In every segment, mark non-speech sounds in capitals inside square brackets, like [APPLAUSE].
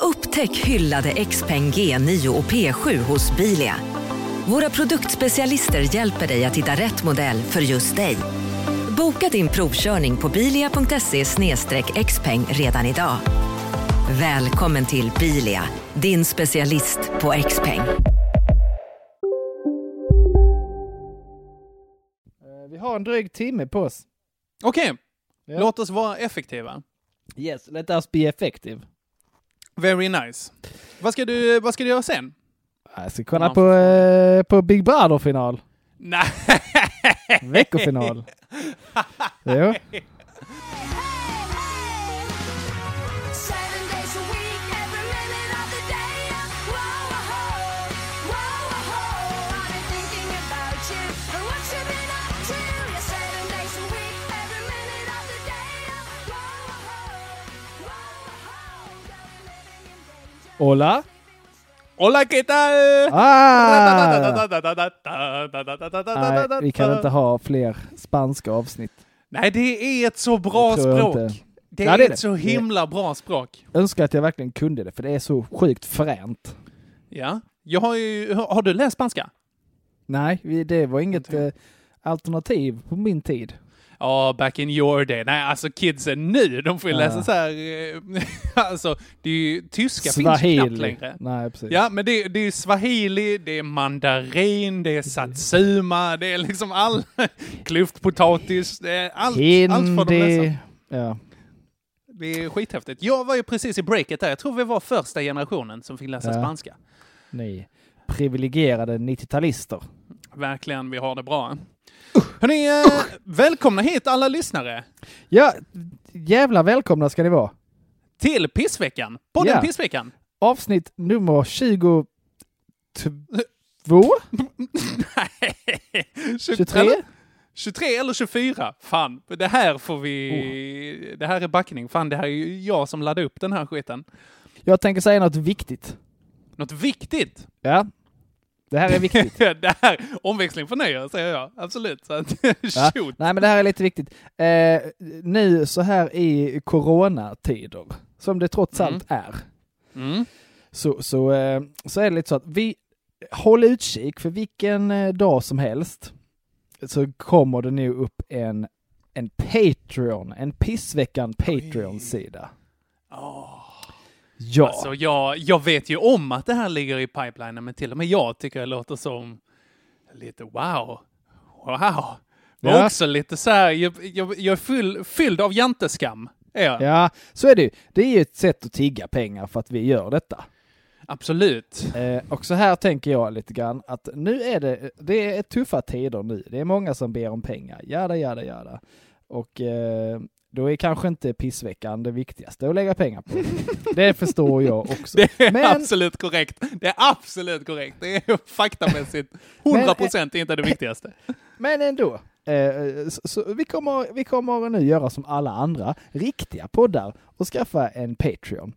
Upptäck hyllade XPeng G9 och P7 hos Bilia. Våra produktspecialister hjälper dig att hitta rätt modell för just dig. Boka din provkörning på bilia.se xpeng redan idag. Välkommen till Bilia, din specialist på XPeng. Vi har en dryg timme på oss. Okej, Ja. låt oss vara effektiva. Yes, let us be effective. Very nice. Vad ska du, vad ska du göra sen? Jag ska kolla Ja, på, eh, på Big Brother-final. Nej. Veckofinal. [LAUGHS] jo. Hola. Hola, ¿qué tal? Ah! Nej, vi kan inte ha fler spanska avsnitt. Nej, det är ett så bra jag språk. inte. Det Ja, är det ett det. så himla bra språk. Önskar att jag verkligen kunde det, för det är så sjukt fränt. Ja. Jag har ju, har du läst spanska? Nej, det var inget eh, alternativ på min tid. Ja, back in your day. Nej, alltså kidsen nu, de får ju Ja. läsa så här... eh, [LAUGHS] alltså, det är ju... Tyska finns ju knappt Swahili. längre. Nej, precis. Ja, men det, det är swahili, det är mandarin, det är satsuma, det är liksom all [LAUGHS] kluftpotatis, det är allt, allt får de läsa. Ja. Det är skithäftigt. Jag var ju precis i breaket där. Jag tror vi var första generationen som fick läsa Ja. spanska. Ni privilegierade 90-talister. Verkligen, vi har det bra. Hörni, eh, välkomna hit alla lyssnare Ja, jävla välkomna ska ni vara. till Pissveckan. Podden Ja. Pissveckan. Avsnitt nummer 22? Nej. 23? Eller, 23 eller 24. Fan, det här får vi... Oh. Det här är backning. Fan, det här är ju jag som laddade upp den här skiten. Jag tänker säga något viktigt. Något viktigt. Ja, det här är viktigt. [LAUGHS] det här, omväxling för nöje, säger jag. Absolut. Så att, [LAUGHS] Ja. Nej, men det här är lite viktigt. Eh, nu så här i coronatider, som det trots Mm. allt är, Mm. så, så, eh, så är det lite så att vi håller utkik för vilken eh, dag som helst så kommer det nu upp en, en Patreon, en pissveckan Patreon-sida. Ja, Alltså, jag, jag vet ju om att det här ligger i pipelinen, men till och med jag tycker det låter som lite wow. Wow. Men Ja. också lite så här, jag, jag, jag är full, fylld av janteskam. Jag. ja, så är det ju. Det är ju ett sätt att tigga pengar för att vi gör detta. Absolut. Eh, och så här tänker jag lite grann att nu är det, det är tuffa tider nu. Det är många som ber om pengar. Jada, jada, jada. Och eh, då är kanske inte pissveckan det viktigaste att lägga pengar på. Det förstår jag också. [LAUGHS] Det är Men- absolut korrekt. Det är absolut korrekt. Det är faktamässigt [LAUGHS] 100 procent inte det viktigaste. Men ändå. Eh, så, så vi, kommer, vi kommer nu göra som alla andra riktiga poddar och skaffa en Patreon.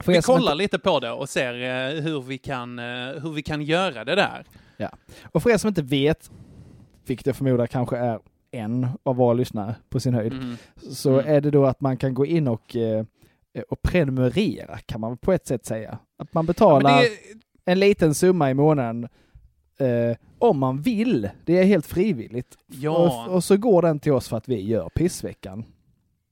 För Vi kollar inte- lite på det och ser eh, hur, vi kan, eh, hur vi kan göra det där. Ja. Och för er som inte vet, vilket jag förmodar kanske är en av våra lyssnare på sin höjd, Mm. så Mm. är det då att man kan gå in och, eh, och prenumerera, kan man på ett sätt säga. Att man Ja, betalar men det, en liten summa i månaden eh, om man vill. Det är helt frivilligt. Ja. Och, och så går den till oss för att vi gör pissveckan.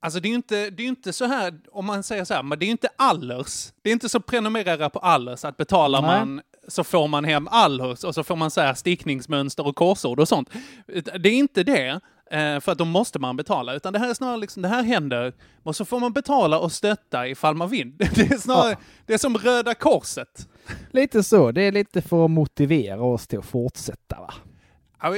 Alltså det är ju inte, det är inte så här, om man säger så här, men det är ju inte allers. Det är inte så prenumerera på allers, att betalar Nej. man så får man hem allers och så får man så här stickningsmönster och korsord och sånt. Det är inte det, eh, för att då måste man betala, utan det här är snarare liksom, det här händer och så får man betala och stötta ifall man vill. [LAUGHS] Det är snarare, Ja. det är som Röda Korset. Lite så, det är lite för att motivera oss till att fortsätta va? Ja,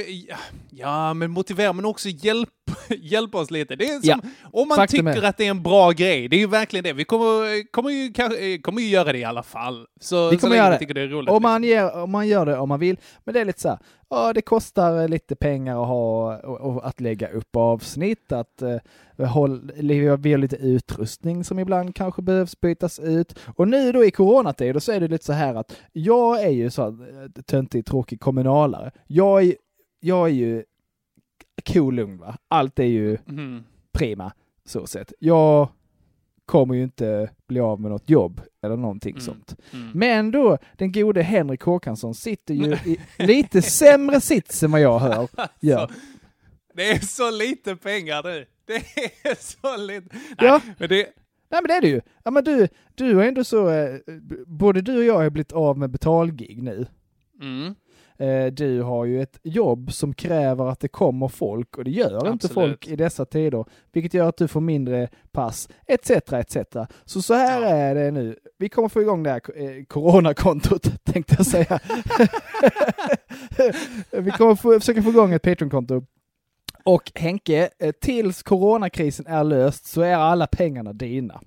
Ja, men motivera men också hjälp, [LAUGHS] hjälp oss lite. Det är som, Ja, om man faktum tycker är- att det är en bra grej, det är ju verkligen det. Vi kommer, kommer, ju, kanske- kommer ju göra det i alla fall. Så, Vi så kommer länge göra det. tycker det är roligt. Om man, ger, om man gör det om man vill. Men det är lite så här, ja det kostar lite pengar att ha och, och att lägga upp avsnitt, att eh, håll, vi har lite utrustning som ibland kanske behövs bytas ut. Och nu då i coronatider så är det lite så här att jag är ju så här, eh, töntig, tråkig kommunalare. Jag är, jag är ju cool lugn va. Allt är ju Mhm. prima så sett. Jag kommer ju inte bli av med något jobb eller någonting Mm. sånt. Mm. Men då, den gode Henrik Håkansson sitter ju [LAUGHS] i lite sämre sits än vad jag hör. [LAUGHS] Ja. Så, det är så lite pengar du. Det är så lite. Nej, Ja. men det, Nej men det är det ju. Ja men du, du har ändå så, eh, både du och jag har blivit av med betalgig nu. mm. Eh, du har ju ett jobb som kräver att det kommer folk och det gör inte Absolut. folk i dessa tider, vilket gör att du får mindre pass, etc. etc. Så så här Ja. är det nu. Vi kommer få igång det här eh, coronakontot, [LAUGHS] tänkte jag säga. [LAUGHS] Vi kommer få, försöka få igång ett Patreon-konto. Och Henke, eh, tills coronakrisen är löst så är alla pengarna dina.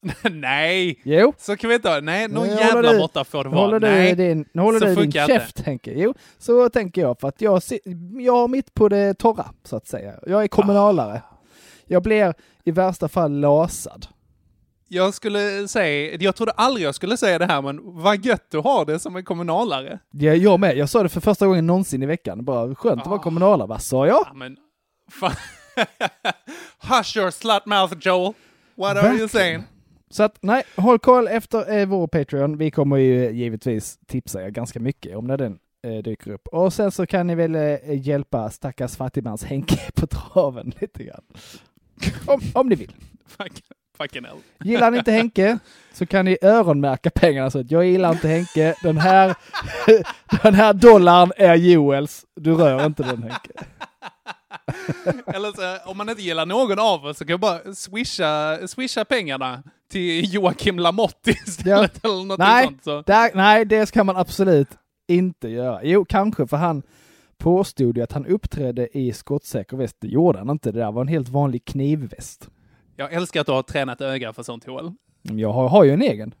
[LAUGHS] Nej, Jo, så kan vi inte ha. Nej, någon håller jävla du- måtta får det vara. håller Nej. du din, håller så du din käft Henke. Jo, så tänker jag för att jag, jag har mitt på det torra så att säga. Jag är kommunalare. Jag blir i värsta fall lasad. Jag skulle säga, jag trodde aldrig jag skulle säga det här, men vad gött du har det som en kommunalare. Ja, jag med. Jag sa det för första gången någonsin i veckan. Bara skönt att vara Ah. kommunalare. Vad sa jag? Ja, men... [LAUGHS] [LAUGHS] Hush your slut mouth Joel. What are you Verkligen. saying? Så att nej, håll koll efter eh, vår Patreon. Vi kommer ju givetvis tipsa er ganska mycket om när den eh, dyker upp. Och sen så kan ni väl eh, hjälpa stackars fattigmans Henke [LAUGHS] på traven lite grann. Om, om ni vill. Fuck, fucking hell. Gillar ni inte Henke så kan ni öronmärka pengarna så att jag gillar inte Henke. Den här, [LAUGHS] den här dollarn är Joels. Du rör inte den Henke. Eller så, om man inte gillar någon av oss så kan jag bara swisha, swisha pengarna till Joakim Lamotte [LAUGHS] istället eller något Nej, sånt. Så. där, nej, det ska man absolut inte göra. Jo, kanske för han påstod ju att han uppträdde i skottsäker väst. Det gjorde han inte. Det där var en helt vanlig knivväst. Jag älskar att du har tränat öga för sånt Joel. Jag har, har ju en egen.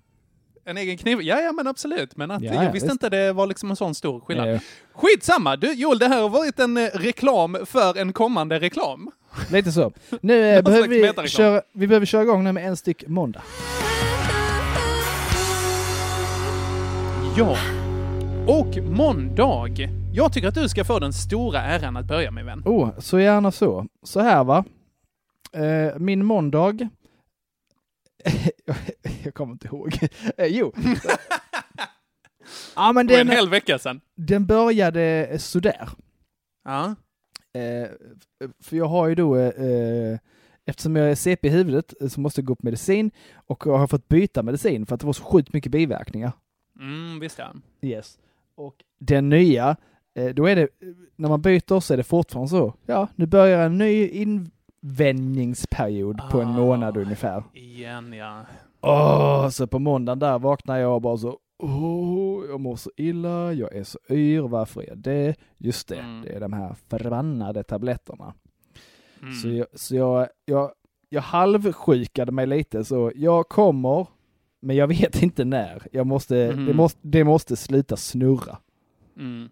En egen kniv? Ja, ja men absolut. Men att, Ja, jag ja, visste visst. inte det var liksom en sån stor skillnad. Eh, Skitsamma! Du, Joel, det här har varit en eh, reklam för en kommande reklam. Lite så. Nu eh, behöver vi köra, vi behöver köra igång nu med en styck måndag. Ja. Och måndag. Jag tycker att du ska få den stora äran att börja med, vän. Oh, så gärna så. Så här va. Eh, min måndag. [LAUGHS] jag kommer inte ihåg. Eh, jo. [LAUGHS] ja men Det var en den, hel vecka sedan. den började sådär. Ja. Eh, för jag har ju då, eh, eftersom jag är CP i huvudet eh, så måste jag gå på medicin och jag har fått byta medicin för att det var så sjukt mycket biverkningar. Mm, visst ja. Yes. Och den nya, eh, då är det, när man byter så är det fortfarande så, ja, nu börjar en ny invändningsperiod på en Ah. månad ungefär. Igen ja. Åh, så på måndagen där vaknar jag och bara så, åh, jag mår så illa, jag är så yr, varför är jag det? Just det, Mm. det är de här förbannade tabletterna. Mm. Så, jag, så jag, jag, jag halvsjukade mig lite, så jag kommer, men jag vet [LAUGHS] inte när. Jag måste, Mhm. det, måste, det måste sluta snurra. Mm.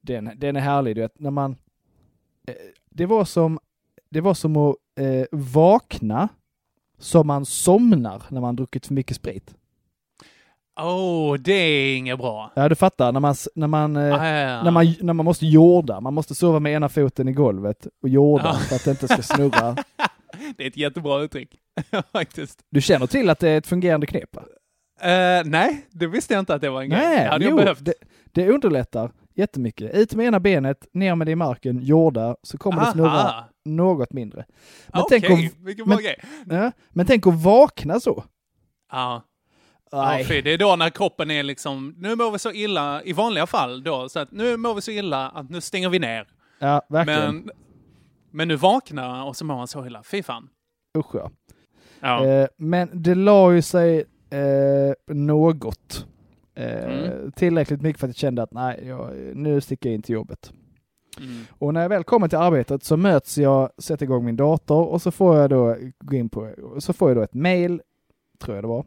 Den, den är härlig, du vet, när man... Eh, det var som, det var som att eh, vakna som man somnar när man druckit för mycket sprit. Oh, det är inget bra. Ja, du fattar, när man, när man, eh, Ah, ja, ja. när man, när man måste jorda, man måste sova med ena foten i golvet och jorda Ja. för att det inte ska snurra. [LAUGHS] Det är ett jättebra uttryck. [LAUGHS] Faktiskt. Du känner till att det är ett fungerande knep va? Eh, nej, det visste jag inte att det var en grej. Det hade jo, jag behövt. det, det underlättar jättemycket. Ut med ena benet, ner med det i marken, jorda, så kommer det snurra Aha. något mindre. Men, Okej, tänk att, men- ja, men tänk att vakna så. Ja. Ja, fy, det är då när kroppen är liksom, nu mår vi så illa, i vanliga fall då, så att nu mår vi så illa att nu stänger vi ner. Ja, verkligen. Men, men nu vaknar och så mår man så illa. Fy fan. Usch ja. Ja. Eh, men det la ju sig eh, något. Eh, Mm. Tillräckligt mycket för att jag kände att nej, jag, nu sticker jag in till jobbet. Mm. Och när jag väl kommer till arbetet så möts jag, sätter igång min dator och så får jag då gå in på, så får jag då ett mail, tror jag det var,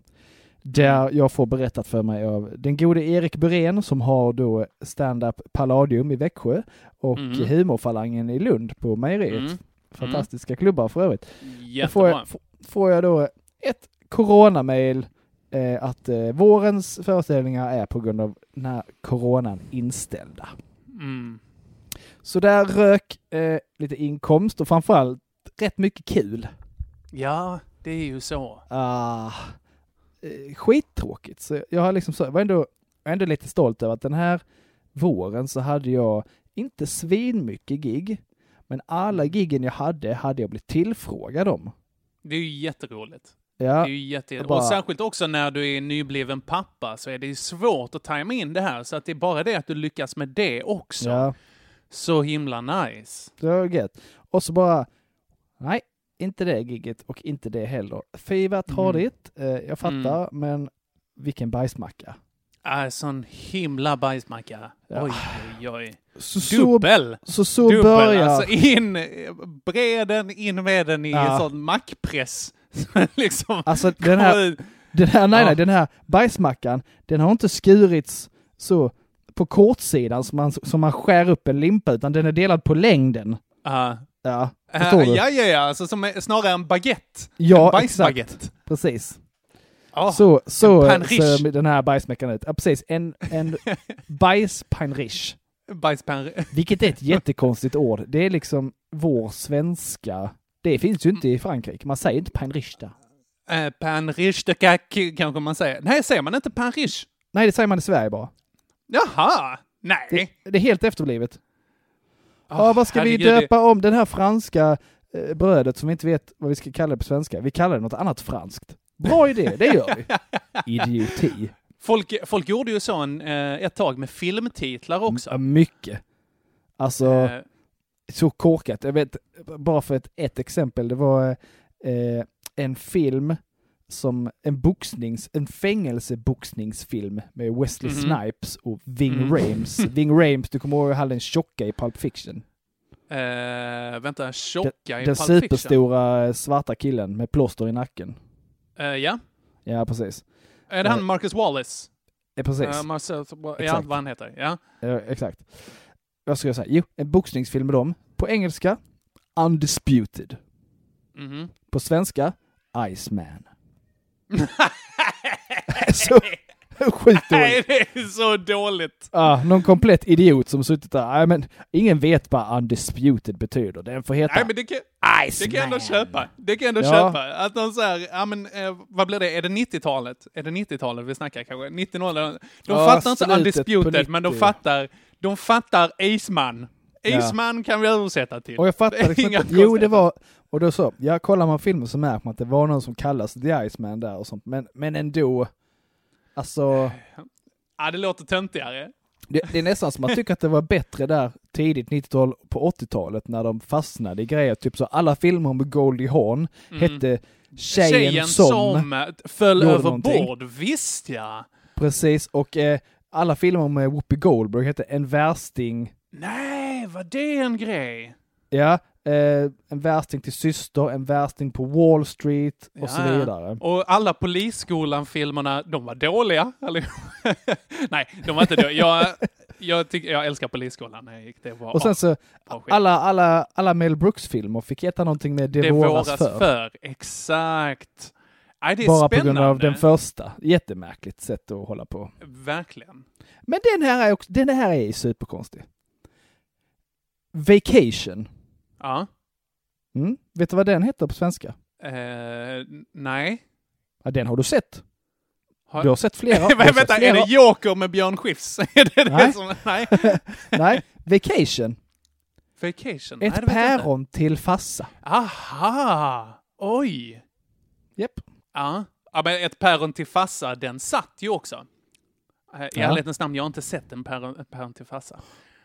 där jag får berättat för mig av den gode Erik Burén som har då stand-up Palladium i Växjö och Mm. Humorfalangen i Lund på Mejeriet. Mm. Fantastiska klubbar för övrigt. Får jag, får jag då ett coronamail eh, att eh, vårens föreställningar är på grund av den här coronan inställda. Mm. Så där rök eh, lite inkomst och framförallt rätt mycket kul. Ja, det är ju så. Ah, eh, skittråkigt. Så jag har liksom så, var ändå, ändå lite stolt över att den här våren så hade jag inte svinmycket gig. Men alla giggen jag hade, hade jag blivit tillfrågad om. Det är ju jätteroligt. Det Ja, är ju jätte, bara- Och särskilt också när du är nybliven pappa så är det ju svårt att tajma in det här. Så att det är bara det att du lyckas med det också. ja, Så himla nice. det var gött. Och så bara, nej, inte det gigget och inte det heller. Fy vad tradigt, eh, jag fattar, men vilken bajsmacka. Äh, sån himla bajsmacka. Ja. Oj, oj, oj. Så, Dubbel! så, så Dubbel, börjar... alltså in, bred den, in med den i Ja. sån mackpress. [LAUGHS] liksom. Alltså den här, den här, nej, Ja. nej, den här bajsmackan, den har inte skurits så på kortsidan som man, som man skär upp en limpa, utan den är delad på längden. Ja. Ja, förstår du? ja, ja, ja, alltså som snarare en baguette. Ja, en exakt. Precis. Ja. så så ser den här bajsmackan ut. Ja, precis. En, en [LAUGHS] bajspainriche. Bajspan... Vilket är ett jättekonstigt ord. Det är liksom vår svenska. Det finns ju inte i Frankrike. Man säger inte pain riche där. Äh, pan riche de cac, kanske man säger. Nej, säger man inte pan riche? Nej, det säger man i Sverige bara. Jaha! Nej. Det, det är helt efterblivet. Åh, ja, vad ska vi herregud, det- döpa om den här franska eh, brödet som vi inte vet vad vi ska kalla det på svenska? Vi kallar det något annat franskt. Bra idé, det gör vi. [LAUGHS] Idioti. Folk, folk gjorde ju så en, eh, ett tag med filmtitlar också. Ja, mycket. Alltså, Eh, så korkat. Jag vet, bara för ett, ett exempel, det var eh, en film som en boxnings, en fängelseboxningsfilm med Wesley Mhm. Snipes och Ving Mm. Rhames. [LAUGHS] Ving Rhames, du kommer ihåg han den tjocka i Pulp Fiction? eh, vänta, tjocka Den, i den Pulp Fiction. superstora eh, svarta killen med plåster i nacken. Eh, ja. Ja, precis. Är det han Marcus Wallace? Ja, precis. Eh, Marcel, ja, vad han heter. Ja. Ja, exakt. Vad ska jag säga? Jo, en boxningsfilm med dem. På engelska, Undisputed. Mhm. På svenska, Iceman. [LAUGHS] så sjukt Nej, det är så dåligt. Ah, någon komplett idiot som suttit där. Nej, men ingen vet vad undisputed betyder. Den får heta Nej, men det kan, det kan ändå köpa. Det kan ändå Ja. köpa. Att de säger, ja men eh, vad blir det? Är det 90-talet? Är det 90-talet vi snackar kanske? 90 De Ja, fattar inte undisputed, men de 90. fattar, de fattar Aceman. Ja. Aceman kan vi översätta till. Och jag fattar liksom inte. Jo, det var... Och då så, jag kollar man filmen så märker man att det var någon som kallas The Iceman där och sånt. Men, men ändå, alltså... Ja, det låter töntigare. Det, det är nästan som man tycker att det var bättre där tidigt 90-tal på 80-talet när de fastnade i grejer. Typ så alla filmer med Goldie Hawn Mm. hette Tjejen, som. eh, föll över någonting. bord. Visst ja. Precis, och eh, alla filmer med Whoopi Goldberg hette En värsting. Nej, var det en grej? Ja, eh, en värsting till syster, en värsting på Wall Street och så Ja, ja. vidare. Och alla Polisskolan-filmerna, de var dåliga. [LAUGHS] Nej, de var inte dåliga. Jag, jag, tyck, jag älskar Polisskolan. Det var Och sen så, alla, alla, alla Mel Brooks-filmer fick heta någonting med Det, det våras, våras för. för. Exakt. Nej, det är Bara på spännande. grund av den första. Jättemärkligt sätt att hålla på. Verkligen. Men den här är också, den här är superkonstig. Vacation. Ja. Mm. Vet du vad den heter på svenska? Eh, nej. Ja, den har du sett. Har- Du har sett flera. [LAUGHS] har Men sett vänta, är flera. det Joker med Björn Skifs? [LAUGHS] är det det Nej. som... [LAUGHS] Nej. Nej, Vacation. Vacation? Nej, Ett inte. päron till fassa. Aha! Oj! Japp. Ja. ja, men ett päron till fassa, den satt ju också. Eh, I Ja. ärlighetens namn, jag har inte sett en päron, ett päron till fassa.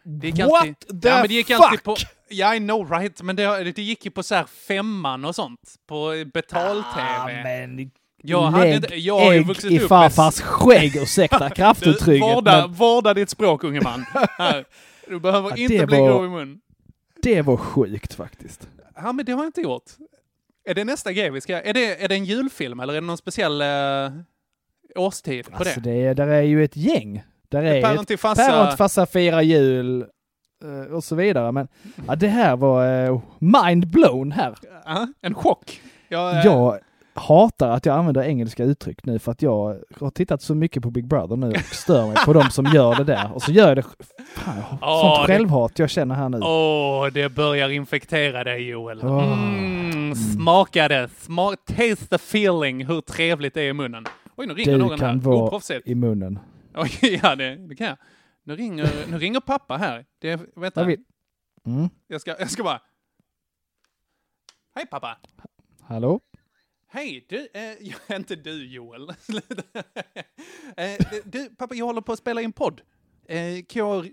Det gick What alltid, the ja, men det gick fuck? alltid på, ja, I know right, men det, det gick ju på så här femman och sånt. På betal-tv. Ah, men jag, lägg inte, jag har ägg vuxit i upp med- farfars skägg, ursäkta [LAUGHS] kraftuttrycket. vårda, men- vårda ditt språk, unge man. Här. Du behöver Ja, inte bli var- grov i mun. Det var sjukt faktiskt. Ja, men det har jag inte gjort. Är det nästa grej vi ska Är det, är det en julfilm eller är det någon speciell eh, årstid på Alltså det? det är, där är ju ett gäng. Där är Päron till farsa. päron till farsa firar jul eh, och så vidare. Men ja, det här var eh, mind blown här. Ja, en chock. Jag, eh, Jag hatar att jag använder engelska uttryck nu för att jag har tittat så mycket på Big Brother nu och stör mig på de som gör det där. Och så gör jag det... Fan, Åh, sånt det- självhat jag känner här nu. Åh, det börjar infektera dig Joel. Åh. Mm, smaka det. Sma taste the feeling, hur trevligt det är i munnen. Oj, nu ringer Du någon kan här. vara i munnen. [LAUGHS] Oj, ja, det, det kan jag. Nu ringer, nu ringer pappa här. Det, vänta, Jag vill... Mm. jag ska, jag ska bara... Hej pappa! Hallå? Hej, du, eh, [LAUGHS] inte du Joel. [LAUGHS] eh, du, pappa, jag håller på att spela in podd. Eh, kan jag...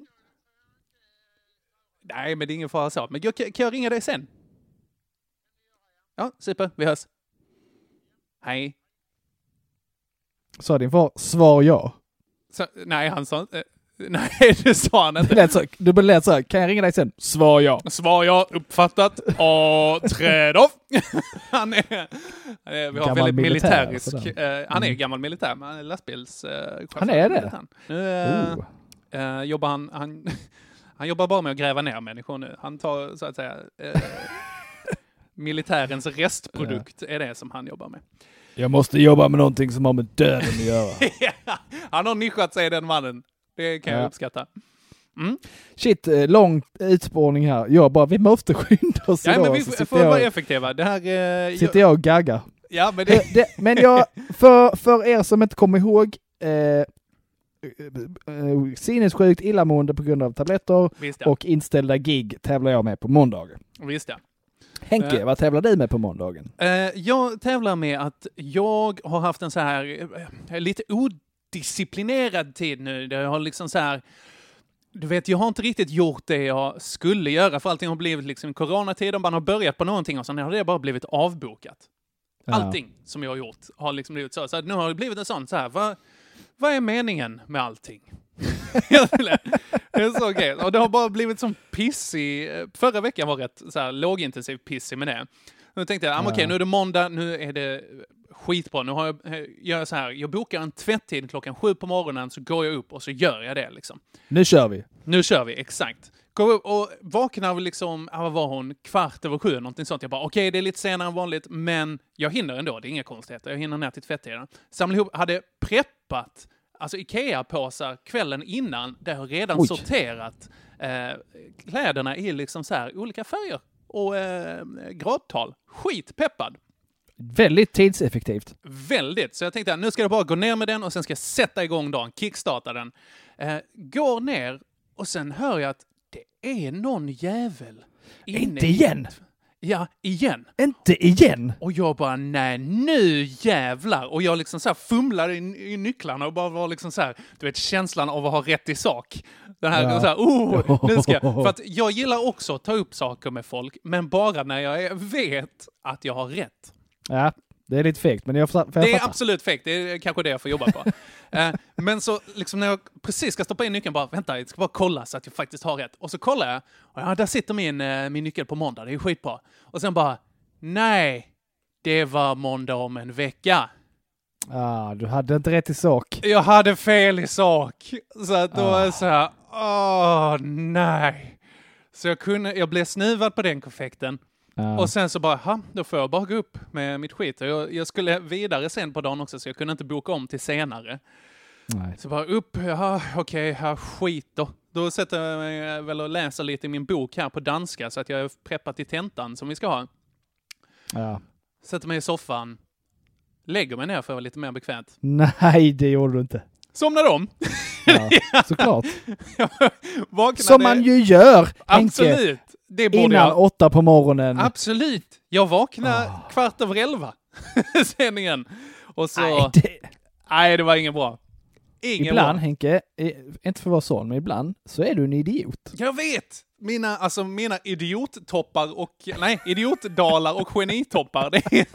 Nej, men det är ingen fara så. Men jag, kan kan jag ringa dig sen? Ja, super, vi hörs. Hej. Sa din far svar ja? Så, nej, han sa inte... [LAUGHS] Nej, det sa han Det inte. lät så, du lät så här, kan jag ringa dig sen? Svar ja. Svar ja, uppfattat. Och träd off. han är, han är, vi har Gammal väldigt militär, militärisk, sådär. eh, han är Mm. gammal militär, men han är lastbilschaufför. Han är det? Nu eh, Oh. eh, jobbar han, han, [LAUGHS] han jobbar bara med att gräva ner människor nu. Han tar så att säga eh, [LAUGHS] militärens restprodukt är det som han jobbar med. Jag måste jobba med någonting som har med döden att göra. [LAUGHS] han har nischat sig den mannen. Det kan jag Ja. uppskatta. Shit, eh, lång utspårning här. Jag bara, vi måste [LAUGHS] skynda oss Ja, idag. men vi så får sitter, vara jag, effektiva. Det här... Eh, sitter jag och gaggar. Ja, men det... Det, det, men jag, [LAUGHS] för, för er som inte kommer ihåg, eh, eh, eh, sinnessjukt illamående på grund av tabletter Visst ja. och inställda gig tävlar jag med på måndagen. Visst ja. Henke, Eh. vad tävlar du med på måndagen? Eh, jag tävlar med att jag har haft en så här eh, lite odisciplinerad tid nu. Det har liksom så här du vet, jag har inte riktigt gjort det jag skulle göra, för allting har blivit liksom coronatid, och man har börjat på någonting och sen har det bara blivit avbokat. Ja. Allting som jag har gjort har liksom blivit så. Så nu har det blivit en sån så här, vad, vad är meningen med allting? [LAUGHS] det så okej. Och det har bara blivit som pissig, förra veckan var rätt så här lågintensiv pissig med det. Nu tänkte jag, ah, okej, Ja. nu är det måndag, nu är det skitbra. Nu har jag, eh, gör jag så här, jag bokar en tvätttid klockan sju på morgonen, så går jag upp och så gör jag det liksom. Nu kör vi. Nu kör vi, exakt. Går upp och vaknar liksom, ah, vad var hon, kvart över sju, någonting sånt. Jag bara, okej, det är lite senare än vanligt, men jag hinner ändå, det är inga konstigheter. Jag hinner ner till tvättiden. Samla ihop, hade preppat, alltså Ikea-påsar kvällen innan, där jag redan Oj. sorterat eh, kläderna i liksom så här olika färger och eh, gradtal. Skitpeppad. Väldigt tidseffektivt. Väldigt. Så jag tänkte att nu ska jag bara gå ner med den och sen ska jag sätta igång dagen, kickstarta den. Eh, går ner och sen hör jag att det är någon jävel Inte igen! Ja, igen. Inte igen! Och jag bara, nej nu jävlar! Och jag liksom så här fumlade i, i nycklarna och bara var liksom så här, du vet känslan av att ha rätt i sak. Den här, Ja. så här oh, nu ska jag. [LAUGHS] För att jag gillar också att ta upp saker med folk, men bara när jag vet att jag har rätt. Ja, det är lite fegt, men jag, får- får jag Det är absolut fake, det är kanske det jag får jobba på. [LAUGHS] Eh, men så liksom när jag precis ska stoppa in nyckeln, bara vänta, jag ska bara kolla så att jag faktiskt har rätt. Och så kollar jag, och ja, där sitter min, eh, min nyckel på måndag, det är skitbra. Och sen bara, nej, det var måndag om en vecka. Ah, du hade inte rätt i sak. Jag hade fel i sak. Så att då Ah. är så här, åh nej. Så jag, kunde, jag blev snuvad på den konfekten. Ja. Och sen så bara, ha, då får jag bara gå upp med mitt skit. Jag, jag skulle vidare sen på dagen också, så jag kunde inte boka om till senare. Nej. Så bara upp, jaha, okej, ja, skit då. Då sätter jag mig väl och läser lite i min bok här på danska, så att jag är preppad till tentan som vi ska ha. Ja. Sätter mig i soffan, lägger mig ner för att vara lite mer bekvämt. Nej, det gjorde du inte. Somnar om. Ja, [LAUGHS] såklart. Som man ju gör, Henke, Absolut! Det borde innan jag. åtta på morgonen. Absolut! Jag vaknade Ah. kvart över elva, [LAUGHS] sändningen. Och så... Nej, Nej, det, det var inget bra. Ingen ibland, bra. Henke, inte för att vara sån, men ibland så är du en idiot. Jag vet! Mina, alltså mina idiottoppar och, nej, idiotdalar och genitoppar, det är.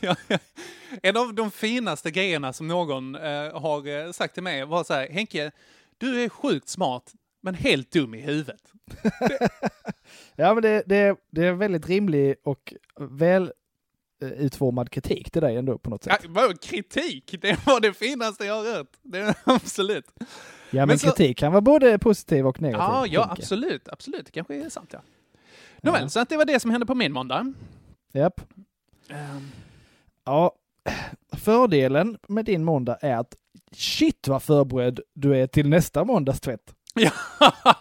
[LAUGHS] Ja, [LAUGHS] en av de finaste grejerna som någon eh, har eh, sagt till mig var så här, Henke, du är sjukt smart. Men helt dum i huvudet. [LAUGHS] Ja, men det, det, det är väldigt rimlig och väl eh, utformad kritik till dig ändå på något Ja, sätt. vadå, kritik, det var det finaste jag har hört. Det är [LAUGHS] absolut. Ja, men, men så- kritik kan vara både positiv och negativ. Ja, ja, tänker absolut, absolut. Det kanske är sant, ja. Nåväl, så att det var det som hände på min måndag. Japp. Ehm, Ja, fördelen med din måndag är att shit vad förberedd du är till nästa måndags tvätt. [LAUGHS]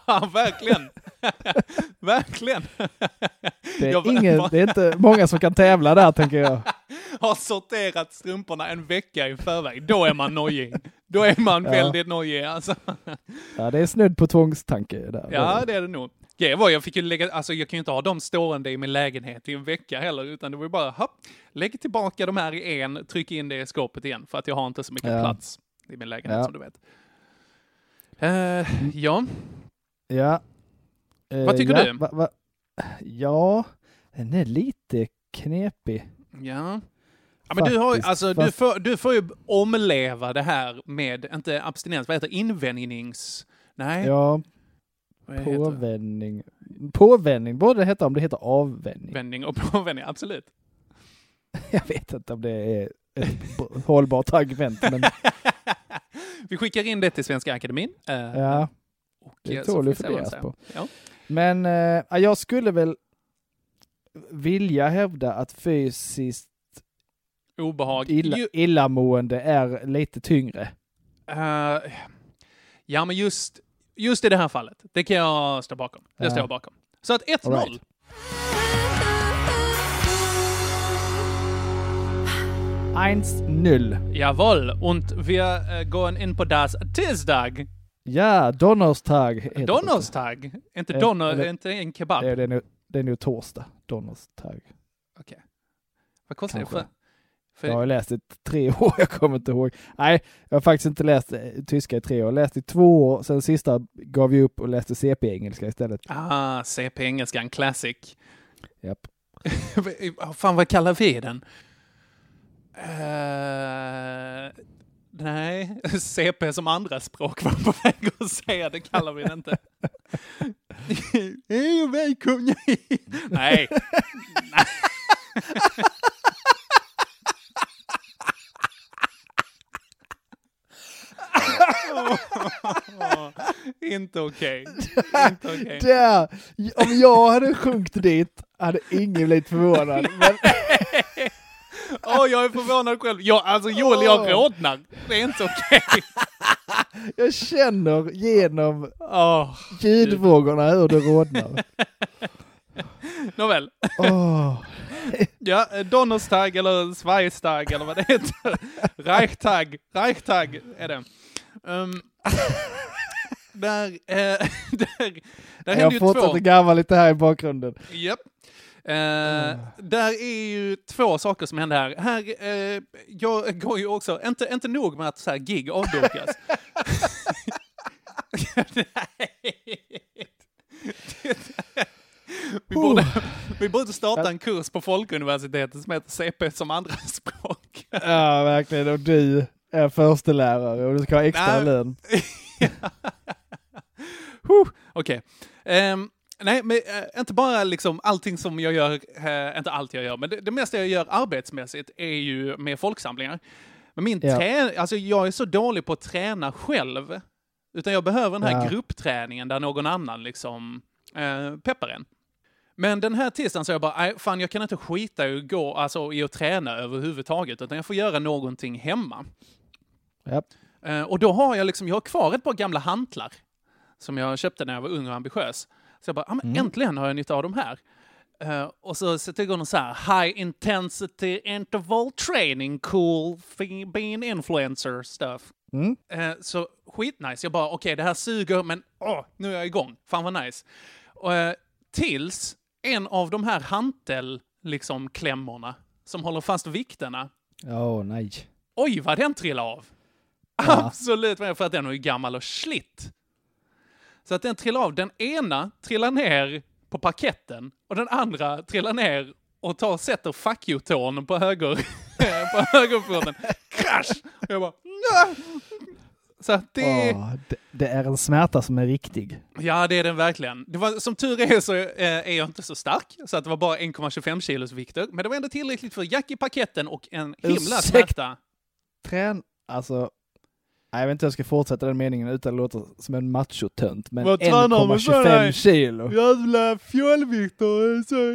Ja, verkligen. [LAUGHS] verkligen. Det är, ingen, det är inte många som kan tävla där tänker jag. [LAUGHS] har sorterat strumporna en vecka i förväg. Då är man nojig. Då är man Ja. väldigt nojig alltså. Ja, det är snudd på tvångstanke där. Ja, det är det nog. Grejen var, jag fick ju lägga, alltså jag kan ju inte ha dem stående i min lägenhet i en vecka heller, utan det var ju bara, hopp, lägg tillbaka de här i en, tryck in det i skåpet igen, för att jag har inte så mycket Ja. plats i min lägenhet Ja. som du vet. Eh, ja, Ja. Eh, Vad tycker ja, du? Va, va? Ja, den är lite knepig. ja. Ja, men du, har, alltså, du, får, du får ju omleva det här med, inte abstinens, vad heter det? invändnings... Nej, Ja, påvändning. Påvändning borde det heta om det heter avvändning. Vändning och [LAUGHS] påvändning, absolut. Jag vet inte om det är ett hållbart argument, men [LAUGHS] Vi skickar in det till Svenska Akademin. eh, ja, och, det tål de funderas på. Ja. Men ja, jag skulle väl vilja hävda att fysiskt Obehag. illa, illamående är lite tyngre. eh, ja, men just, just i det här fallet, det kan jag stå bakom. Det Ja. står jag bakom. Så att 1-0. 1-0. Jawohl, und wir äh, gehen in på das Tisdag. Ja, Donnerstag heter det. Donnerstag. Inte Eh, donner, eller- inte en kebab. Det är, det, är nog, det är nog torsdag. Donnerstag. Vad kostar det? kanske. För, för, Jag har läst i tre [LAUGHS] år, jag kommer inte ihåg. Nej, jag har faktiskt inte läst eh, tyska i tre år. Jag har läst i två år, sen sista gav jag upp och läste CP-engelska istället. Ah, CP Engelskan Classic. Japp. [LAUGHS] Fan, vad kallar vi den? Eh, nej, [LAUGHS] CP som andra språk var på väg att säga, det kallar vi det inte. Hej och välkomna. Nej. Inte okej. Inte okej. Där! Om jag hade sjunkit dit hade ingen blivit förvånad. [LAUGHS] Men, Åh, jag är förvånad själv. Jag, alltså Joel, jag rodnar. Det är inte okej. [LAUGHS] jag känner genom Åh, ljudvågorna hur det rodnar. Nåväl. Åh. Ja, Donnerstag eller Sverigetag eller vad det heter. Reichtag. Reichtag är det. Um, där, eh, [LAUGHS] där, där händer Jag ju två. fortsätter garva lite här i bakgrunden. Japp. Eh, Där är ju två saker som händer här. Här, eh, jag går ju också, inte, inte nog med att så här gig avbokas. [LAUGHS] vi, borde, vi borde starta en kurs på Folkuniversitetet som heter CP som andraspråk. [LAUGHS] Ja, verkligen. Och du är förstelärare och du ska ha extra Nej. lön. [LAUGHS] Okej. Ehm, nej, men eh, inte bara liksom allting som jag gör, eh, inte allt jag gör, men det, det mesta jag gör arbetsmässigt är ju med folksamlingar. Men min Ja. trä, alltså jag är så dålig på att träna själv. Utan jag behöver den här Ja. gruppträningen där någon annan liksom eh, peppar en. Men den här tisdagen så jag bara, fan jag kan inte skita i att gå, alltså i att träna överhuvudtaget, utan jag får göra någonting hemma. Eh, och då har jag liksom, jag har kvar ett par gamla hantlar som jag köpte när jag var ung och ambitiös. Så jag bara, ah, men äntligen har jag nytta av de här. Eh, och så sätter jag igång så här high intensity interval training, cool being influencer stuff. Mm. Eh, så skitnice. Jag bara, okej det här suger, men åh, nu är jag igång. Fan vad nice. Eh, tills en av de här hantel, liksom klämmorna, som håller fast vikterna, Åh, nej. oj vad den trillade av. Ja. Absolut, för att den är ju gammal och slitt. Så att den trillar av. Den ena trillar ner på parketten och den andra trillar ner och tar och sätter fuck you-tån på höger [LAUGHS] på högerfoten. Krasch! Och jag bara... "Nja!" Så det, Åh, det, det är en smärta som är riktig. ja det är den verkligen. Det var, som tur är så eh, är jag inte så stark, så att det var bara 1,25 kilos vikter. Men det var ändå tillräckligt för jack i paketen och en himla Ursäkta. smärta. Trän... Alltså... Nej, jag vet inte jag ska fortsätta den meningen utan att låta som en machotönt. Men Vad tränar man så 1,25 där? kilo. Jävla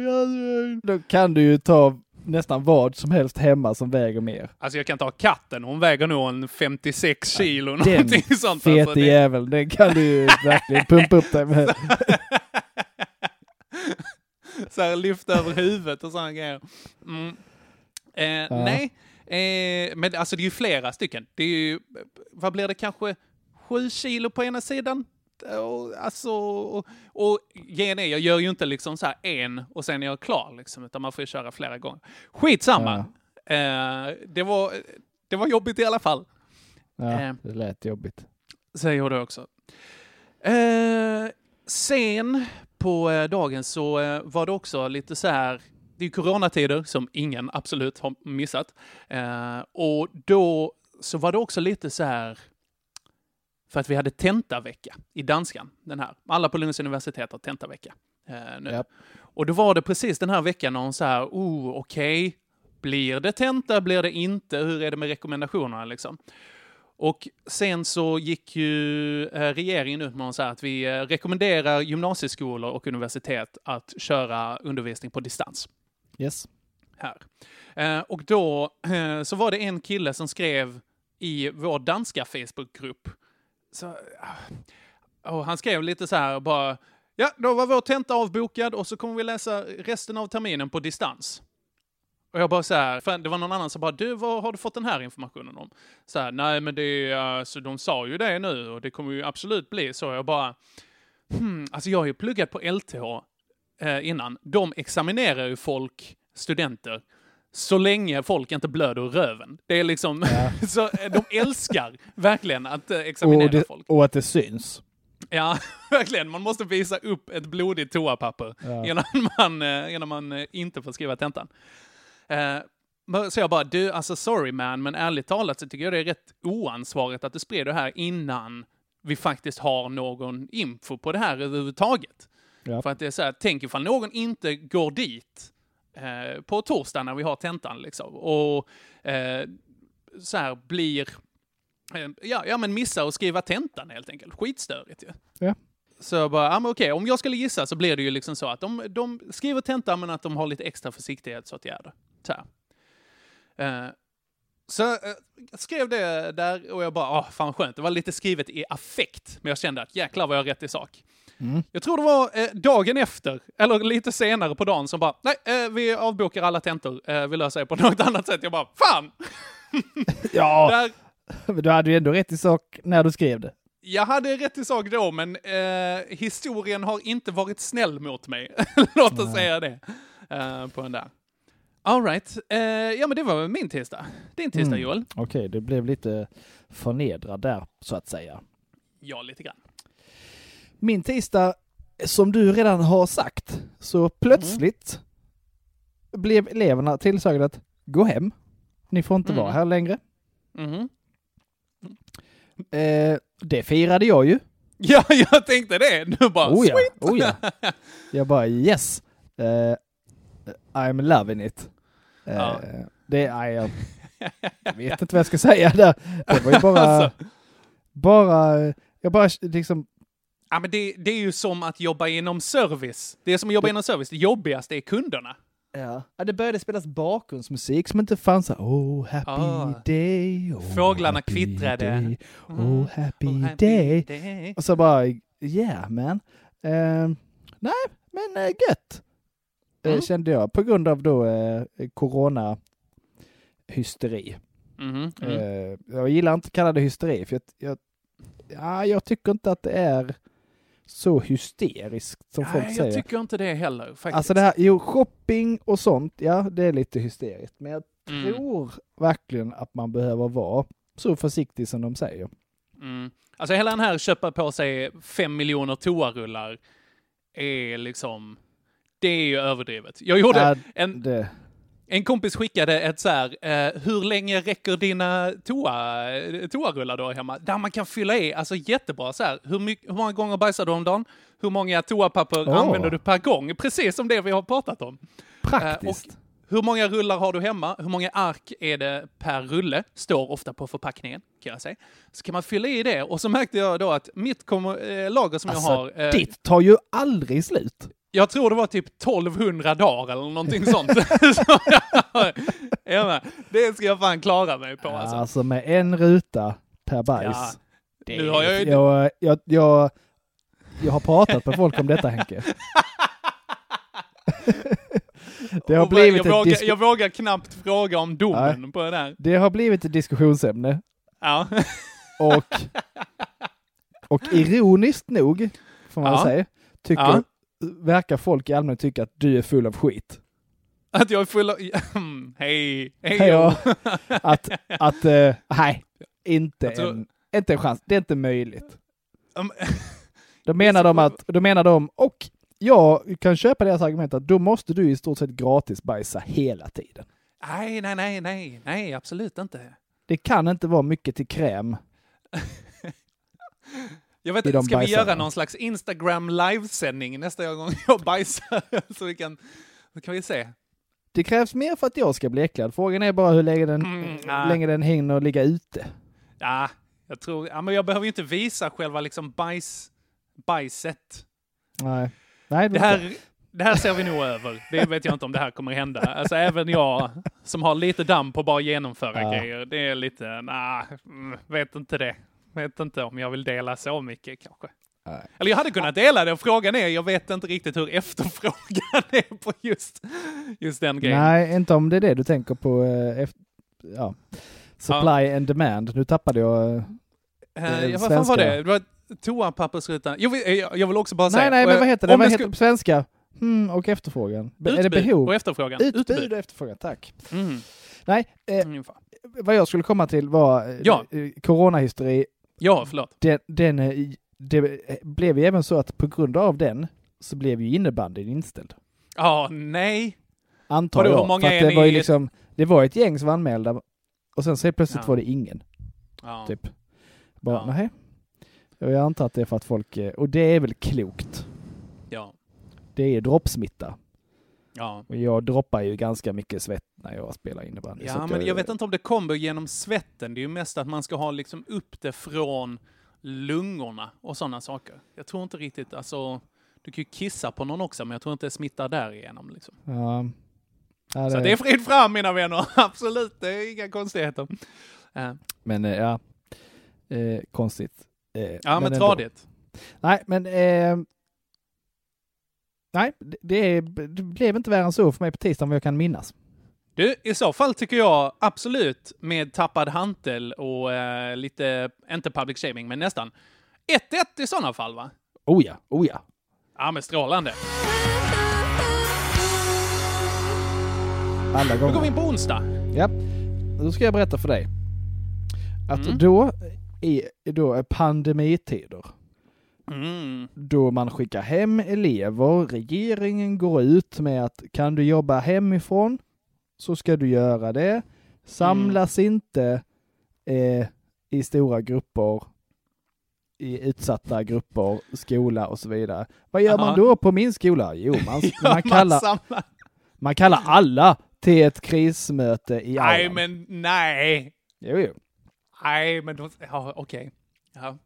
jävla- Då kan du ju ta nästan vad som helst hemma som väger mer. Alltså jag kan ta katten, hon väger nog en 56 kilo, Den någonting sånt. fete Alltså, det- jävel, den kan du ju verkligen pumpa upp dig med. [LAUGHS] så här lyfta över huvudet och sådana grejer. Mm. Eh, Nej, eh, men alltså det är ju flera stycken. Det är ju, vad blir det, kanske sju kilo på ena sidan? Och, alltså, och, och grejen är, jag gör ju inte liksom så här en och sen är jag klar, liksom, utan man får ju köra flera gånger. Skitsamma. Eh, det, var, det var jobbigt i alla fall. Ja, Eh. det lät jobbigt. Säger det också. Eh, sen på eh, dagen så eh, var det också lite så här, det är coronatider som ingen absolut har missat. Eh, och då så var det också lite så här, för att vi hade tentavecka i danskan, den här. Alla på Lunds universitet har tentavecka eh, nu. Japp. Och då var det precis den här veckan när hon så här, oh, okej, blir det tenta, blir det inte, hur är det med rekommendationerna liksom? Och sen så gick ju eh, regeringen ut med att vi eh, rekommenderar gymnasieskolor och universitet att köra undervisning på distans Yes. här. Eh, och då eh, så var det en kille som skrev i vår danska Facebookgrupp. Så, eh, och han skrev lite så här bara, ja, då var vår tenta avbokad och så kommer vi läsa resten av terminen på distans. Och jag bara så här, för det var någon annan som bara, du, vad har du fått den här informationen om? Så här, nej men det är, alltså de sa ju det nu och det kommer ju absolut bli så. Jag bara, hmm, alltså jag har ju pluggat på LTH eh, innan. De examinerar ju folk, studenter, så länge folk inte blöder ur röven. Det är liksom, [LAUGHS] så eh, de älskar verkligen att eh, examinera Och, det, folk. och att det syns. Ja, [LAUGHS] verkligen. Man måste visa upp ett blodigt toapapper Ja. innan [LAUGHS] man, eh, innan man inte får skriva tentan. Eh, så jag bara, du, alltså sorry man, men ärligt talat så tycker jag det är rätt oansvarigt att du sprider det här innan vi faktiskt har någon info på det här överhuvudtaget. Ja. För att det är så här, tänk ifall någon inte går dit eh, på torsdag när vi har tentan liksom, och eh, så här blir, eh, ja, ja men missar att skriva tentan helt enkelt. Skitstörigt ju. Ja. Så jag bara, ja men okej, om jag skulle gissa så blir det ju liksom så att de, de skriver tentan men att de har lite extra försiktighetsåtgärder. Så, här. Eh, så eh, jag skrev det där och jag bara, ah, fan skönt. Det var lite skrivet i affekt, men jag kände att jäklar vad jag har rätt i sak. Mm. Jag tror det var eh, dagen efter, eller lite senare på dagen, som bara, nej, eh, vi avbokar alla tentor, eh, vi löser det på [LAUGHS] något annat sätt. Jag bara, fan! [LAUGHS] Ja, [LAUGHS] Där, men du hade ju ändå rätt i sak när du skrev det. jag hade rätt i sak då, men eh, historien har inte varit snäll mot mig. Låt oss säga det. Eh, på den där. All right. Eh, ja, men det var min tisdag. Din tisdag, Mm. Joel? Okej, det blev lite förnedrad där, så att säga. Ja, lite grann. Min tisdag, som du redan har sagt, så plötsligt blev eleverna tillsagda att gå hem. Ni får inte Mm. vara här längre. Mhm. Eh, det firade jag ju. [LAUGHS] Ja, jag tänkte det. Du bara, Oh ja, sweet! oh ja. Jag bara yes. Eh, I'm loving it. Eh, Ja. Det är jag. Jag vet inte vad jag ska säga där. Det var ju bara, [LAUGHS] Alltså. bara, jag bara liksom, Ja, men det, det är ju som att jobba inom service. Det är som att jobba inom service. Det jobbigaste är kunderna. ja. det började spelas bakgrundsmusik som inte fanns. Oh happy Ah. day. Oh, Fåglarna happy kvittrade. day, Mm. Oh happy Oh, happy day. day. Och så bara, yeah man. Eh, nej, men eh, gött. Eh, Mm. kände jag. På grund av då eh, corona hysteri. Mhm, mhm. Eh, jag gillar inte att kalla det hysteri, för jag, jag, ja, jag tycker inte att det är så hysteriskt som folk Nej, säger. jag tycker inte det heller faktiskt. Alltså det här, jo, shopping och sånt, ja, det är lite hysteriskt. Men jag Mm. tror verkligen att man behöver vara så försiktig som de säger. Mm. Alltså hela den här köpa på sig fem miljoner toarullar är liksom, det är ju överdrivet. Jag gjorde Ja, en, Det, En kompis skickade ett så här, eh, hur länge räcker dina toa, toarullar då hemma? Där man kan fylla i, alltså jättebra så här, hur, mycket, hur många gånger bajsar du om dagen? Hur många toapapper Åh. använder du per gång? Precis som det vi har pratat om. Praktiskt. Eh, och hur många rullar har du hemma? Hur många ark är det per rulle? Står ofta på förpackningen, kan jag säga. Så kan man fylla i det och så märkte jag då att mitt kommer, eh, lager som alltså, jag har... eh, ditt tar ju aldrig slut. Jag tror det var typ 1200 dagar eller någonting sånt. [LAUGHS] Så jag- jag med. det ska jag fan klara mig på Alltså. alltså. med en ruta per bajs. Ja, nu har jag ju- jag, jag, jag, jag har pratat med folk om detta Henke. [LAUGHS] det, har blivit jag, vågar, jag vågar knappt fråga om domen på det där. det har blivit ett diskussionsämne Ja. och, och ironiskt nog, får man Ja. säga, tycker, Ja. Verkar folk i allmänhet tycka att du är full av skit. Att jag är full av... [LAUGHS] Mm, Hej, hej [LAUGHS] att, att eh, nej, inte, tror- en, inte en chans. Det är inte möjligt. Um, Då menar de [LAUGHS] att, då menar de, och jag kan köpa deras argument att då måste du i stort sett gratis bajsa hela tiden. Nej, nej, nej, nej, nej, absolut inte. Det kan inte vara mycket till kräm. Jag vet inte, ska vi bajsarna. göra någon slags Instagram livesändning nästa gång [LAUGHS] jag bajsar? Så vi kan, så kan vi se. Det krävs mer för att jag ska bli äcklad. Frågan är bara hur länge den, Mm, ja. länge den hinner ligga ute. Ja, jag tror, ja, men jag behöver ju inte visa själva liksom bajs, bajset. Nej. Nej, Det här, det här ser vi nog över. Det vet jag inte om det här kommer hända. Alltså även jag som har lite damm på bara genomföra Ja. grejer. Det är lite, nah, mm, vet inte det. Vet inte om jag vill dela så mycket kanske. Nej. Eller jag hade kunnat dela det och frågan är, jag vet inte riktigt hur efterfrågan [LAUGHS] är på just, just den grejen. Nej, inte om det är det du tänker på. Eh, ja. Supply and demand. Nu tappade jag... eh, Eh, eh, ja, vad fan var det? Det var toapappersrutan. Jag vill, eh, jag jag vill också bara säga... Nej, nej, men eh, vad heter det? om Vad heter det på svenska? Hmm, och efterfrågan. Be- är det Utbud behov? och efterfrågan. Utbud och efterfrågan, tack. Mm. Nej, eh, vad jag skulle komma till var eh, Ja. eh, coronahysteri. Ja, förlåt. Den, den, eh, det blev ju även så att på grund av den så blev ju innebandyn inställd. Ja, nej. Antar Vadå, jag. hur många För att det var ju liksom, det var ett gäng som var anmälda och sen så plötsligt Ja. var det ingen. Ja. Typ. Bara, Ja. nej. Och jag antar att det är för att folk, eh, och det är väl klokt. Ja. Det är droppsmitta. Ja. Och jag droppar ju ganska mycket svett när jag spelar innebandy. Ja, men jag vet inte om det kommer genom svetten. Det är ju mest att man ska ha liksom upp det från lungorna och sådana saker. Jag tror inte riktigt, alltså, du kan ju kissa på någon också, men jag tror inte det smittar därigenom. Liksom. Ja. Ja, Så det är fritt fram mina vänner, [LAUGHS] absolut, det är inga konstigheter. Eh, Men eh, ja, eh, konstigt. Eh, ja, men, ändå. tradigt. Nej, men eh, nej, det, det, blev inte värre än så för mig på tisdagen vad jag kan minnas. Du, i så fall tycker jag absolut med tappad hantel och eh, lite, inte public shaming, men nästan. 1-1 i sådana fall va? Oh ja, oh ja. Ja, men strålande. Alla Då går vi gånger. in på onsdag. Ja, då ska jag berätta för dig. Att Mm. då i då pandemitider, Mm. då man skickar hem elever, regeringen går ut med att kan du jobba hemifrån så ska du göra det. Samlas inte eh, i stora grupper, i utsatta grupper, skola och så vidare. Vad gör man Aha. då på min skola? Jo, man, [LAUGHS] Ja, man, kallar, samlar- man kallar alla till ett krismöte i Nej, aulan. men nej. Jo, jo. Nej, men då, ja, okej. Ja.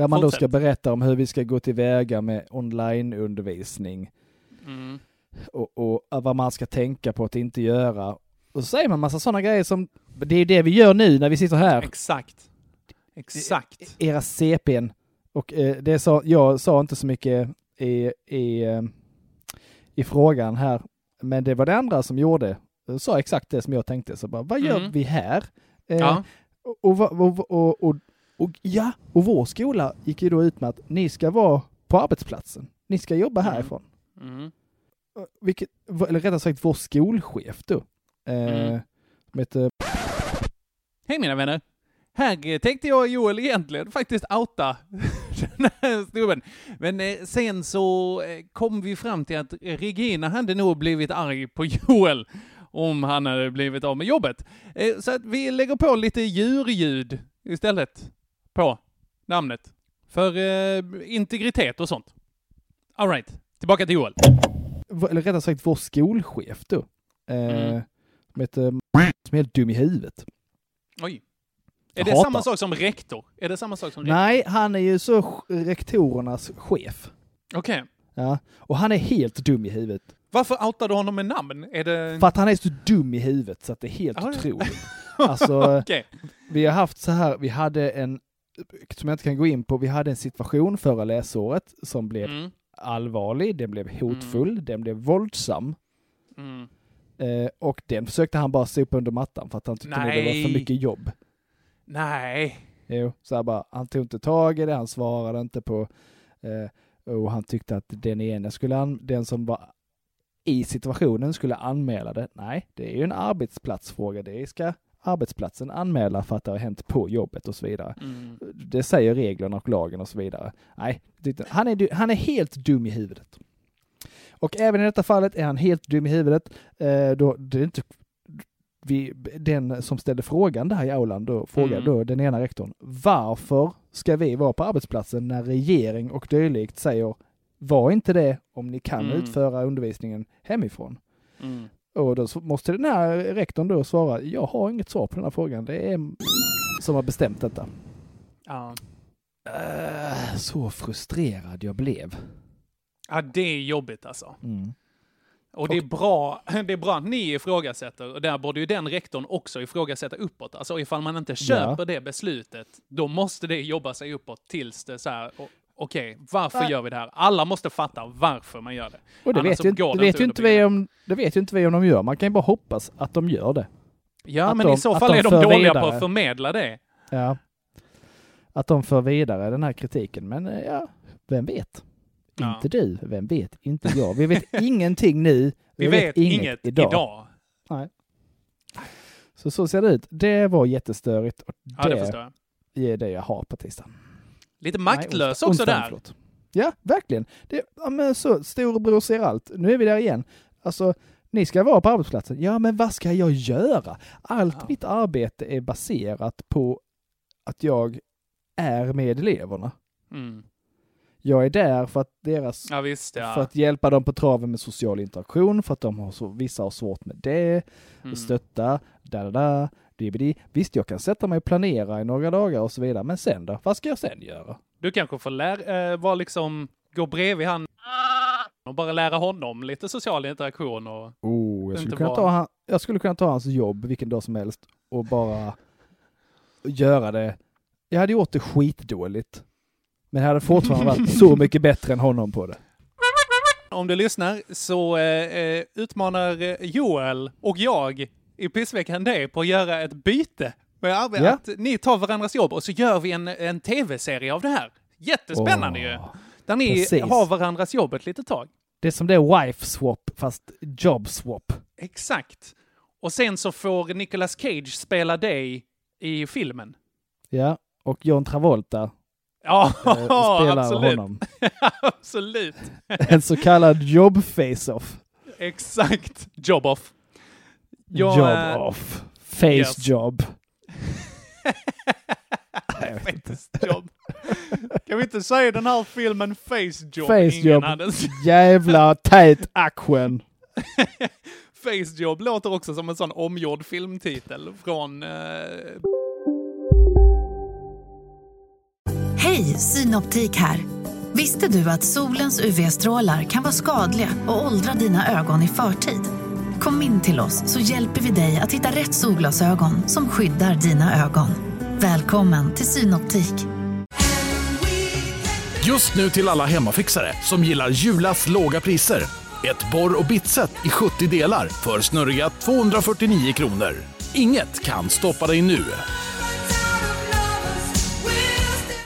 Där man då ska Fortsätt. berätta om hur vi ska gå tillväga med onlineundervisning Mm. och, och vad man ska tänka på att inte göra. Och så säger man massa sådana grejer som, det är det vi gör nu när vi sitter här, Exakt. Exakt. era CPn. Och eh, det sa, jag sa inte så mycket i, i, eh, i frågan här, men det var det andra som gjorde, sa exakt det som jag tänkte. Så bara, vad gör Mm. vi här? Eh, Ja. och, och, och, och, och, ja, och vår skola gick ju då ut med att ni ska vara på arbetsplatsen. Ni ska jobba Mm. härifrån. Mm. Vilket, eller rättare sagt vår skolchef då. Eh, Mm. som heter, Hej mina vänner. Här eh, tänkte jag Joel egentligen faktiskt outa [LAUGHS] den här snubben. Men eh, sen så eh, kom vi fram till att Regina hade nog blivit arg på Joel om han hade blivit av med jobbet. Eh, Så att vi lägger på lite djurljud istället på namnet. För eh, integritet och sånt. Alright, tillbaka till Joel. Eller rättare sagt vår skolchef då. Eh, Mm. Som heter som är helt dum i huvudet. Oj. Är det hatar. samma sak som rektor? Är det samma sak som rektor? Nej, han är ju så rektorernas chef. Okej. Ja. Och han är helt dum i huvudet. Varför outar du honom med namn? Är det... För att han är så dum i huvudet så att det är helt ja. otroligt. [LAUGHS] Alltså, Okej. vi har haft så här, vi hade en, som jag inte kan gå in på, vi hade en situation förra läsåret som blev Mm. allvarlig, den blev hotfull, den blev våldsam. Mm. Eh, och den försökte han bara sopa under mattan för att han tyckte nog det var Nej. för mycket jobb. Nej. Jo, så här bara, han tog inte tag i det, han svarade inte på, eh, och han tyckte att den ena skulle, an- den som var i situationen skulle anmäla det. Nej, det är ju en arbetsplatsfråga. Det ska arbetsplatsen anmäla för att det har hänt på jobbet och så vidare. Mm. Det säger reglerna och lagen och så vidare. Nej, han är, han är helt dum i huvudet. Och även i detta fallet är han helt dum i huvudet. Eh, då, det är inte, vi, den som ställde frågan där i aulan då, frågade Mm. då den ena rektorn, varför ska vi vara på arbetsplatsen när regering och dylikt säger var inte det om ni kan Mm. utföra undervisningen hemifrån? Mm. Och då måste den här rektorn då svara, jag har inget svar på den här frågan. Det är som har bestämt detta. Ja. Äh, så frustrerad jag blev. ja, det är jobbigt alltså. Mm. Och det är bra, [LAUGHS] det är bra att ni ifrågasätter, och där borde ju den rektorn också ifrågasätta uppåt. Alltså ifall man inte köper det beslutet, då måste det jobba sig uppåt tills det så här, okej, varför Nej. gör vi det här? Alla måste fatta varför man gör det. Och det Annars vet, ju, det vet ju inte vi om, det vet ju inte vi om de gör. Man kan ju bara hoppas att de gör det. Ja, Att men de- i så fall de är de dåliga på vidare. att förmedla det. Ja. Att de för vidare den här kritiken. Men eh, ja, vem vet? Ja. Inte du, vem vet? Inte jag. Vi vet [LAUGHS] ingenting nu. Vi vet, inget idag. Så så ser det ut. Det var jättestörigt. Och Ja, det det förstår jag. är det jag har på tisdagen. Lite Nej, maktlös onsdag- också där. förlåt. Ja, verkligen. Det, ja, men så, storebror ser allt. Nu är vi där igen. Alltså, ni ska vara på arbetsplatsen. Ja, men vad ska jag göra? Allt Ja. mitt arbete är baserat på att jag är med eleverna. Mm. Jag är där för att deras Ja, visst ja. för att hjälpa dem på traven med social interaktion, för att de har så, vissa har svårt med det, Mm. stötta, da da da, dibidi. Visst, jag kan sätta mig och planera i några dagar och så vidare, men sen då? Vad ska jag sen göra? Du kanske får lära, eh, vara liksom, gå bredvid han och bara lära honom lite social interaktion och... Oh, jag skulle, kunna bara- ta han, jag skulle kunna ta hans jobb vilken dag som helst och bara göra det. Jag hade gjort det skitdåligt. Men jag hade fortfarande varit så [LAUGHS] mycket bättre än honom på det. Om du lyssnar så eh, eh, utmanar eh, Joel och jag i pissveckan dig på att göra ett byte. Med arbete. Ja. Att ni tar varandras jobb och så gör vi en, en tv-serie av det här. Jättespännande ju! Åh. Där ni precis. har varandras jobb ett litet tag. Det är som det är wife swap fast job swap. Exakt. Och sen så får Nicolas Cage spela dig i filmen. Ja, och John Travolta Ja, eh, [LAUGHS] spelar absolut. honom. [LAUGHS] absolut. En så kallad job face-off. Exakt. Job off. Jag, job eh, off. Face yes. job. [LAUGHS] Face job. Kan vi inte säga den här filmen Face Job? Face Ingen job. Jävla [LAUGHS] tät action. Face Job låter också som en sån omgjord filmtitel från... Eh... Hej, Synoptik här. Visste du att solens UV-strålar kan vara skadliga och åldra dina ögon i förtid? Kom in till oss så hjälper vi dig att hitta rätt solglasögon som skyddar dina ögon. Välkommen till Synoptik. Just nu till alla hemmafixare som gillar Julas låga priser. Ett borr och bitset i 70 delar för snurriga 249 kronor. Inget kan stoppa dig nu.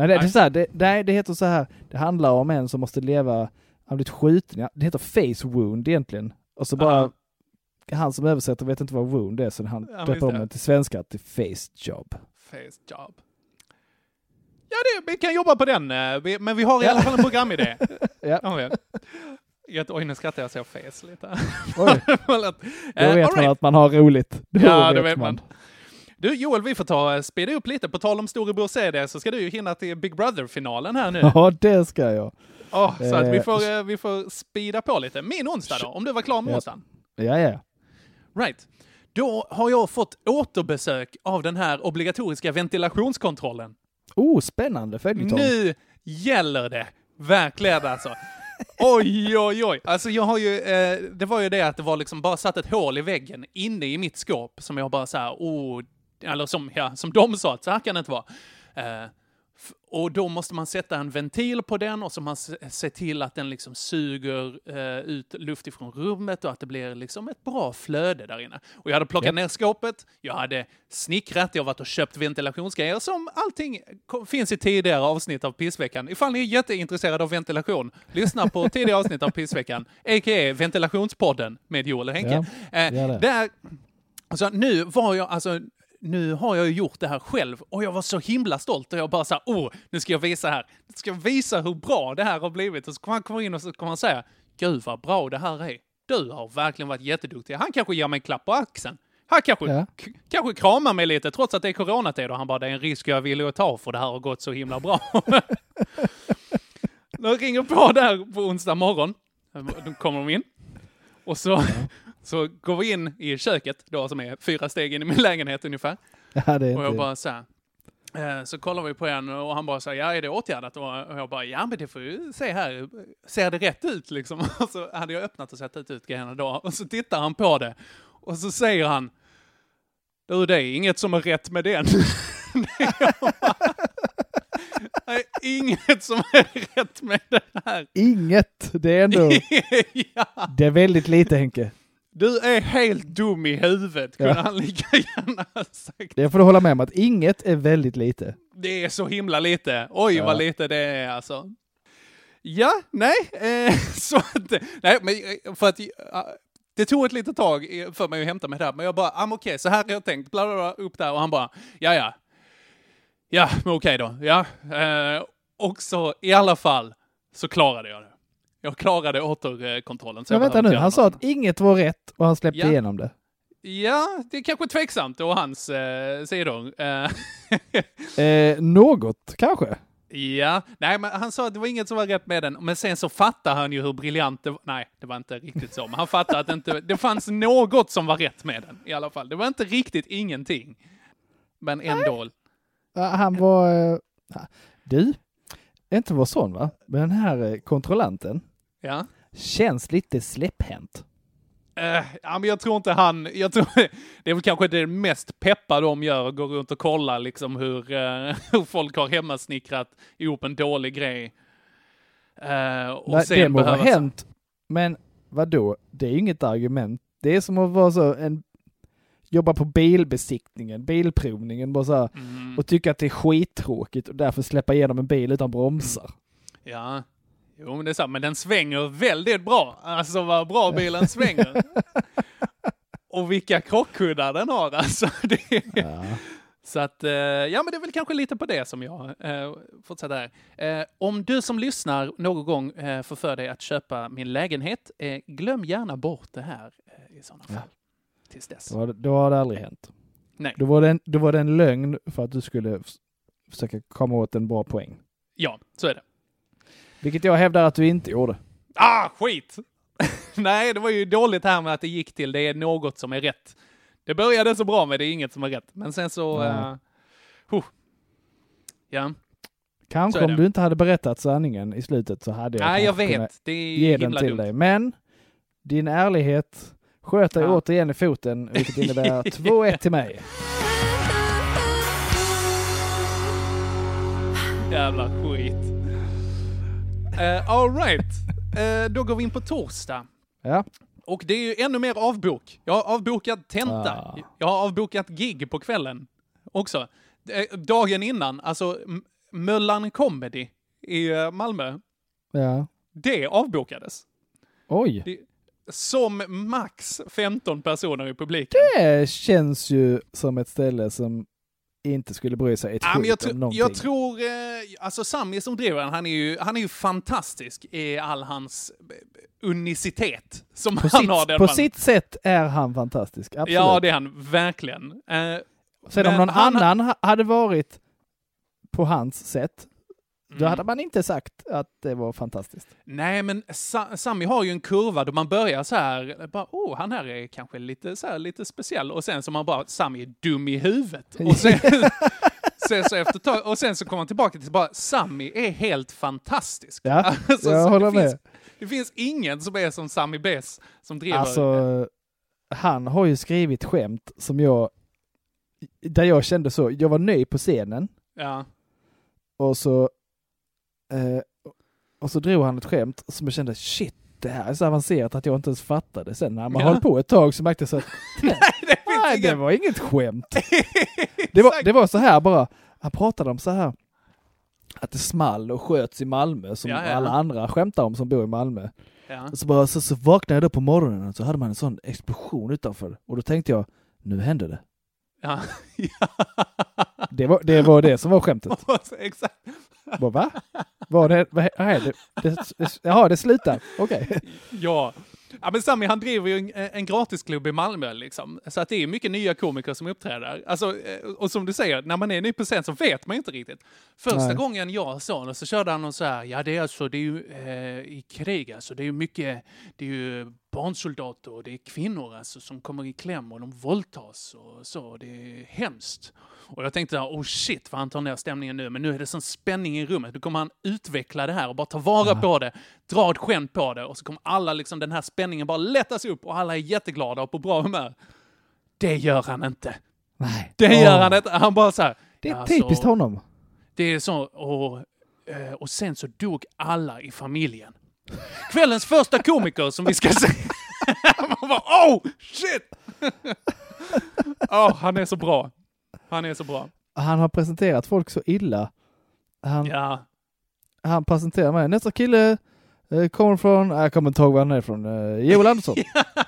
Nej, det, det, är så här, det, det, det heter så här, det handlar om en som måste leva, han blivit skjuten, det heter face wound egentligen. Och så bara, han som översätter vet inte vad wound är, så han Ja, döper om den till svenska till face job. Face Job. Ja, det, vi kan jobba på den, eh, men vi har i alla fall en programidé. [LAUGHS] Ja. Har vi. Jätte- Oj, nu skrattar jag så face lite. Oj. [LAUGHS] Då vet all man right. att man har roligt. Då Ja, det vet man. Du Joel, vi får ta eh, speeda upp lite. På tal om Storebror CD så ska du ju hinna till Big Brother-finalen här nu. [LAUGHS] Ja, det ska jag. Åh, så att vi Eh, får, eh, vi får speeda på lite. Min onsdag då, om du var klar med Ja. onsdagen. Ja, ja. Right. Då har jag fått återbesök av den här obligatoriska ventilationskontrollen. Oh, spännande följetong. Nu gäller det! Verkligen alltså. Oj, oj, oj. Alltså jag har ju, eh, det var ju det att det var liksom bara satt ett hål i väggen inne i mitt skåp som jag bara så här, oh, eller som, ja, som de sa att så här kan det inte vara. Eh, och då måste man sätta en ventil på den och så man se till att den liksom suger eh, ut luft ifrån rummet och att det blir liksom ett bra flöde där inne. Och jag hade plockat Japp. ner skåpet, jag hade snickrat, jag har varit och köpt ventilationsgrejer som allting finns i tidigare avsnitt av Pissveckan. Ifall ni är jätteintresserade av ventilation, lyssna på [LAUGHS] tidigare avsnitt av Pissveckan, a.k.a. ventilationspodden med Joel och Henke. Eh, gör det. där, alltså, nu var jag, alltså, nu har jag ju gjort det här själv och jag var så himla stolt och jag bara så oh, nu ska jag visa här. Nu ska jag visa hur bra det här har blivit. Och så kommer han komma in och så kommer han säga, gud vad bra det här är. Du har verkligen varit jätteduktig. Han kanske ger mig en klapp på axeln. Han kanske, Ja. kanske kramar mig lite trots att det är coronatid och han bara, det är en risk jag vill ta för det här har gått så himla bra. [LAUGHS] Jag ringer på där på onsdag morgon, då kommer de in. Och så, så går vi in i köket, då som är fyra steg in i min lägenhet ungefär. Ja, det är Och jag bara så här. eh, Så kollar vi på en och han bara säger ja är det åtgärdat? Och och jag bara, ja men det får ju se här, ser det rätt ut liksom? [LAUGHS] Och så hade jag öppnat och sett ut grejerna då. Och så tittar han på det. Och så säger han, du det är inget som är rätt med den. [LAUGHS] Det är inget som är rätt med det här. Inget! Det är ändå... [LAUGHS] ja. Det är väldigt lite Henke. Du är helt dum i huvudet, kunde Ja. han lika gärna ha sagt. Det får du hålla med om att inget är väldigt lite. Det är så himla lite. Oj, Ja. vad lite det är alltså. Ja, nej, eh, [LAUGHS] så att, nej, men eh, för att, eh, det tog ett litet tag för mig att hämta mig där, men jag bara, ah, okej, så här har jag tänkt, bla, bla, bla, upp där, och han bara, ja, ja, ja, men okej då, ja, eh, och så i alla fall så klarade jag det. Jag klarade återkontrollen. så Men jag vänta nu, han sa att inget var rätt och han släppte Ja. igenom det. Ja, det är kanske tveksamt å hans eh, sidor. Eh, [LAUGHS] Eh, något kanske? Ja, nej men han sa att det var inget som var rätt med den, men sen så fattar han ju hur briljant det var. Nej, det var inte riktigt så, men han fattade att det inte, det fanns något som var rätt med den i alla fall. Det var inte riktigt ingenting. Men ändå. Ja, Han var... Eh, du, inte vår son va? Men den här eh, kontrollanten Ja. känns lite släpphänt. Eh, ja, men jag tror inte han, jag tror, [LAUGHS] det är väl kanske det mest peppa de gör, gå runt och kolla liksom hur, eh, [LAUGHS] hur folk har hemmasnickrat ihop en dålig grej. Eh, och Nej, sen det må ha hänt, men vad då? Det är ju inget argument. Det är som att vara så en jobba på bilbesiktningen, bilprovningen, bara så här, Mm. och tycka att det är skittråkigt och därför släppa igenom en bil utan bromsar. Ja, jo men det är sant, men den svänger väldigt bra. Alltså vad bra bilen svänger. [LAUGHS] Och vilka krockkuddar den har alltså. [LAUGHS] Det är... Ja. Så att, eh, ja men det är väl kanske lite på det som jag eh, fortsätter här. Eh, om du som lyssnar någon gång eh, får för dig att köpa min lägenhet, eh, glöm gärna bort det här eh, i sådana fall. Tills dess. Då, då har det aldrig hänt. Nej. Då var, det en, då var det en lögn för att du skulle försöka komma åt en bra poäng. Ja, så är det. Vilket jag hävdar att du inte gjorde. Ah, skit! [LAUGHS] Nej, det var ju dåligt här med att det gick till det är något som är rätt. Det började så bra med det är inget som är rätt, men sen så... Ja. Uh, huh. Ja. Kanske om du inte hade berättat sanningen i slutet så hade jag Nej, jag vet. Det är ge den till dumt. dig. Men din ärlighet sköt dig Ja. återigen i foten, vilket innebär [LAUGHS] 2-1 till mig. Jävla skit. Uh, all right. Eh, då går vi in på torsdag. Ja. Och det är ju ännu mer avbok. Jag har avbokat tenta. Ah. Jag har avbokat gig på kvällen också. Eh, Dagen innan, alltså Möllan Comedy i eh, Malmö, Ja. det avbokades. Oj. Det, som max 15 personer i publiken. Det känns ju som ett ställe som inte skulle bry sig ett Ja, jag, om någonting. jag tror, eh, alltså Sami som driver den, han är ju, han är ju fantastisk i all hans eh, unicitet som på han sitt, har. Den på mannen. sitt sätt är han fantastisk, absolut. Ja, det är han verkligen. Eh, Sen om någon han- annan ha- hade varit på hans sätt, då Mm. hade man inte sagt att det var fantastiskt. Nej, men Sa- Sami har ju en kurva då man börjar så här, bara, oh, han här är kanske lite, så här, lite speciell. Och sen så man bara, Sami är dum i huvudet. Och sen, [LAUGHS] sen, så efter tag, och sen så kommer han tillbaka till bara, Sami är helt fantastisk. Ja, Alltså, jag så håller det Finns, med. det finns ingen som är som Sami Bess som driver. Alltså, han har ju skrivit skämt som jag, där jag kände så, jag var ny på scenen ja. och så, eh, och så drog han ett skämt som jag kände, shit, det här är så avancerat att jag inte ens fattade. Sen när man Ja. höll på ett tag så märkte jag så att, [LAUGHS] nej, det var inget skämt. [LAUGHS] Det var, det var så här bara, han pratade om så här att det small och sköts i Malmö som Ja, ja. alla andra skämtar om som bor i Malmö. Ja. Så, bara, så, så vaknade jag då på morgonen och så hade man en sån explosion utanför och då tänkte jag, nu hände det. Ja. [LAUGHS] Det var det, var det som var skämtet. Exakt. Bara, va? Var det, vad är det, det, det, jaha, det slutar. Okej. Ja. ja, men Sami han driver ju en, en gratisklubb i Malmö liksom. Så att det är mycket nya komiker som uppträder. Alltså, eh, och som du säger, när man är ny på scen så vet man inte riktigt. Första Nej. gången jag såg honom så körde han någon så här, ja det är alltså, det är ju eh, i krig alltså, det är ju mycket, det är ju barnsoldater och det är kvinnor alltså som kommer i kläm och de våldtas och så, det är hemskt. Och jag tänkte, oh shit vad han tar ner stämningen nu, men nu är det sån spänning i rummet. Nu kommer han utveckla det här och bara ta vara på det, dra ett skämt på det och så kommer alla liksom, den här spänningen bara lättas upp och alla är jätteglada och på bra humör. Det gör han inte. Nej. Det gör han inte. Han bara så här. Det är "Ja, typiskt honom. Det är så, och, eh, och sen så dog alla i familjen. Kvällens första komiker som vi ska se. [LAUGHS] Man bara, oh shit! [LAUGHS] oh, han är så bra. Han är så bra. Han har presenterat folk så illa. Han, Ja. han presenterar mig. Nästa kille eh, kommer från, jag kommer inte ihåg var han är från, eh, Joel Andersson.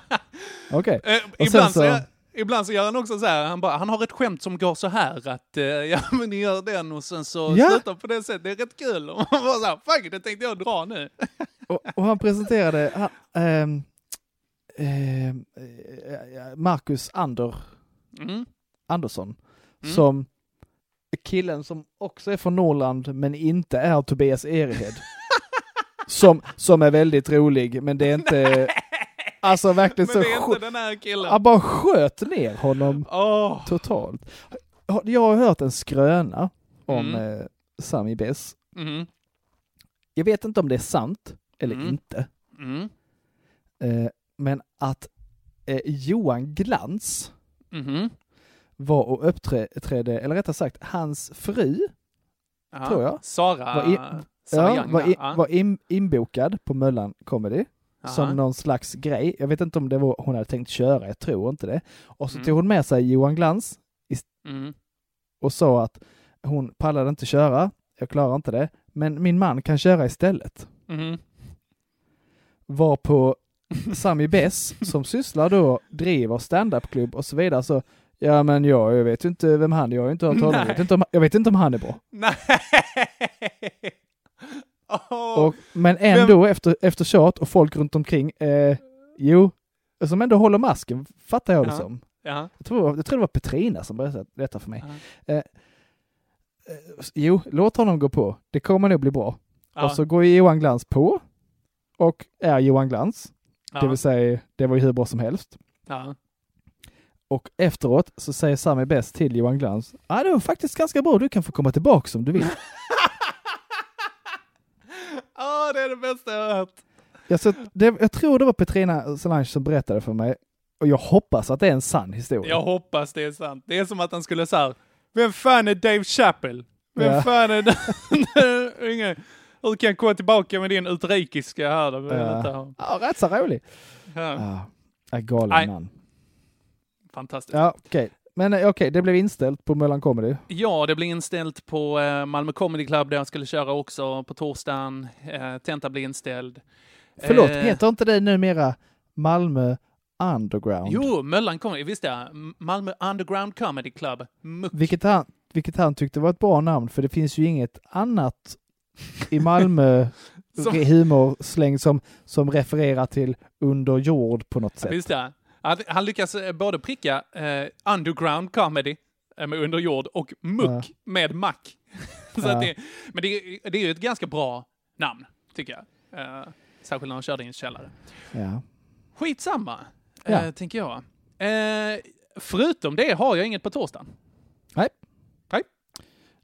[LAUGHS] Okej. Eh, sen ibland, så... så- ibland så gör han också så här, han, bara, han har ett skämt som går så här att eh, [LAUGHS] ja men ni gör den och sen så Ja. slutar på det sättet, det är rätt kul. [LAUGHS] Och man bara så här, fuck det tänkte jag dra nu. Och, och han presenterade han, ehm, ehm, eh, Marcus Ander, Mm. Andersson Mm. som killen som också är från Norrland men inte är Tobias Erehed. [LAUGHS] som, som är väldigt rolig men det är inte, alltså verkligen Men så det är inte den här killen. Han bara sköt ner honom Åh. totalt. Jag har hört en skröna om Mm. eh, Sami Bess. Mhm. Jag vet inte om det är sant eller Mm. inte. Mm. Eh, men att eh, Johan Glans. Var och uppträdde, eller rättare sagt hans fru, Ja. tror jag, Sara, var, i, Sara ja, var, i, ja. var in, inbokad på Möllan Comedy Aha. som någon slags grej. Jag vet inte om det var hon hade tänkt köra, jag tror inte det. Och så Mm. tog hon med sig Johan Glans Mm. och sa att hon pallade inte köra, jag klarar inte det, men min man kan köra istället. Mhm. Var på [LAUGHS] Sami Bess som sysslar då, driver standupklubb och så vidare så Ja men jag, jag vet ju inte vem han är, jag har ju inte hört honom, jag vet inte om, jag vet inte om han är bra. Nej! [LAUGHS] Åh. Och, men ändå efter, efter tjat och folk runt omkring, eh, jo, som ändå håller masken, fattar jag det Ja. som. Ja. Jag tror, jag tror det var Petrina som berättade detta för mig. Ja. Eh, eh, jo, låt honom gå på. Det kommer nog bli bra. Och så går Johan Glans på och är Johan Glans. Det vill säga, det var ju hur bra som helst. Ja. Och efteråt så säger Sami bäst till Johan Glans, ja ah, det var faktiskt ganska bra, du kan få komma tillbaka om du vill. [LAUGHS] Åh, det är det bästa jag har hört. jag, så, det, jag tror det var Petrina Solange som berättade för mig, och jag hoppas att det är en sann historia. Jag hoppas det är sant. Det är som att han skulle säga, vem fan är Dave Chappelle? Vem Ja. fan är det? [LAUGHS] Ingen. Hur kan jag komma tillbaka med din utrikiska här? då? Ja. Ja, rätt så rolig. Ja. Ja. Galen man. Fantastiskt. Ja, okej. Men eh, okej, det blev inställt på Möllan Comedy. Ja, det blir inställt på eh, Malmö Comedy Club där jag skulle köra också på torsdagen. Eh, tenta blir inställd. Förlåt, heter inte det numera Malmö Underground? Jo, Möllan Comedy, visst ja. Malmö Underground Comedy Club. Muck. Vilket han, vilket han tyckte var ett bra namn, för det finns ju inget annat i Malmö [LAUGHS] Som- humorsläng som, som refererar till under jord på något sätt. Visst ja. Han, han lyckas eh, både pricka eh, underground comedy eh, med underjord och muck Ja. med mack. [LAUGHS] Ja. det, men det, är- det är ju ett ganska bra namn, tycker jag. Eh, särskilt när han körde i en källare. Ja. Skitsamma, Ja. eh, tänker jag. Eh, förutom det har jag inget på torsdagen. Nej. Nej.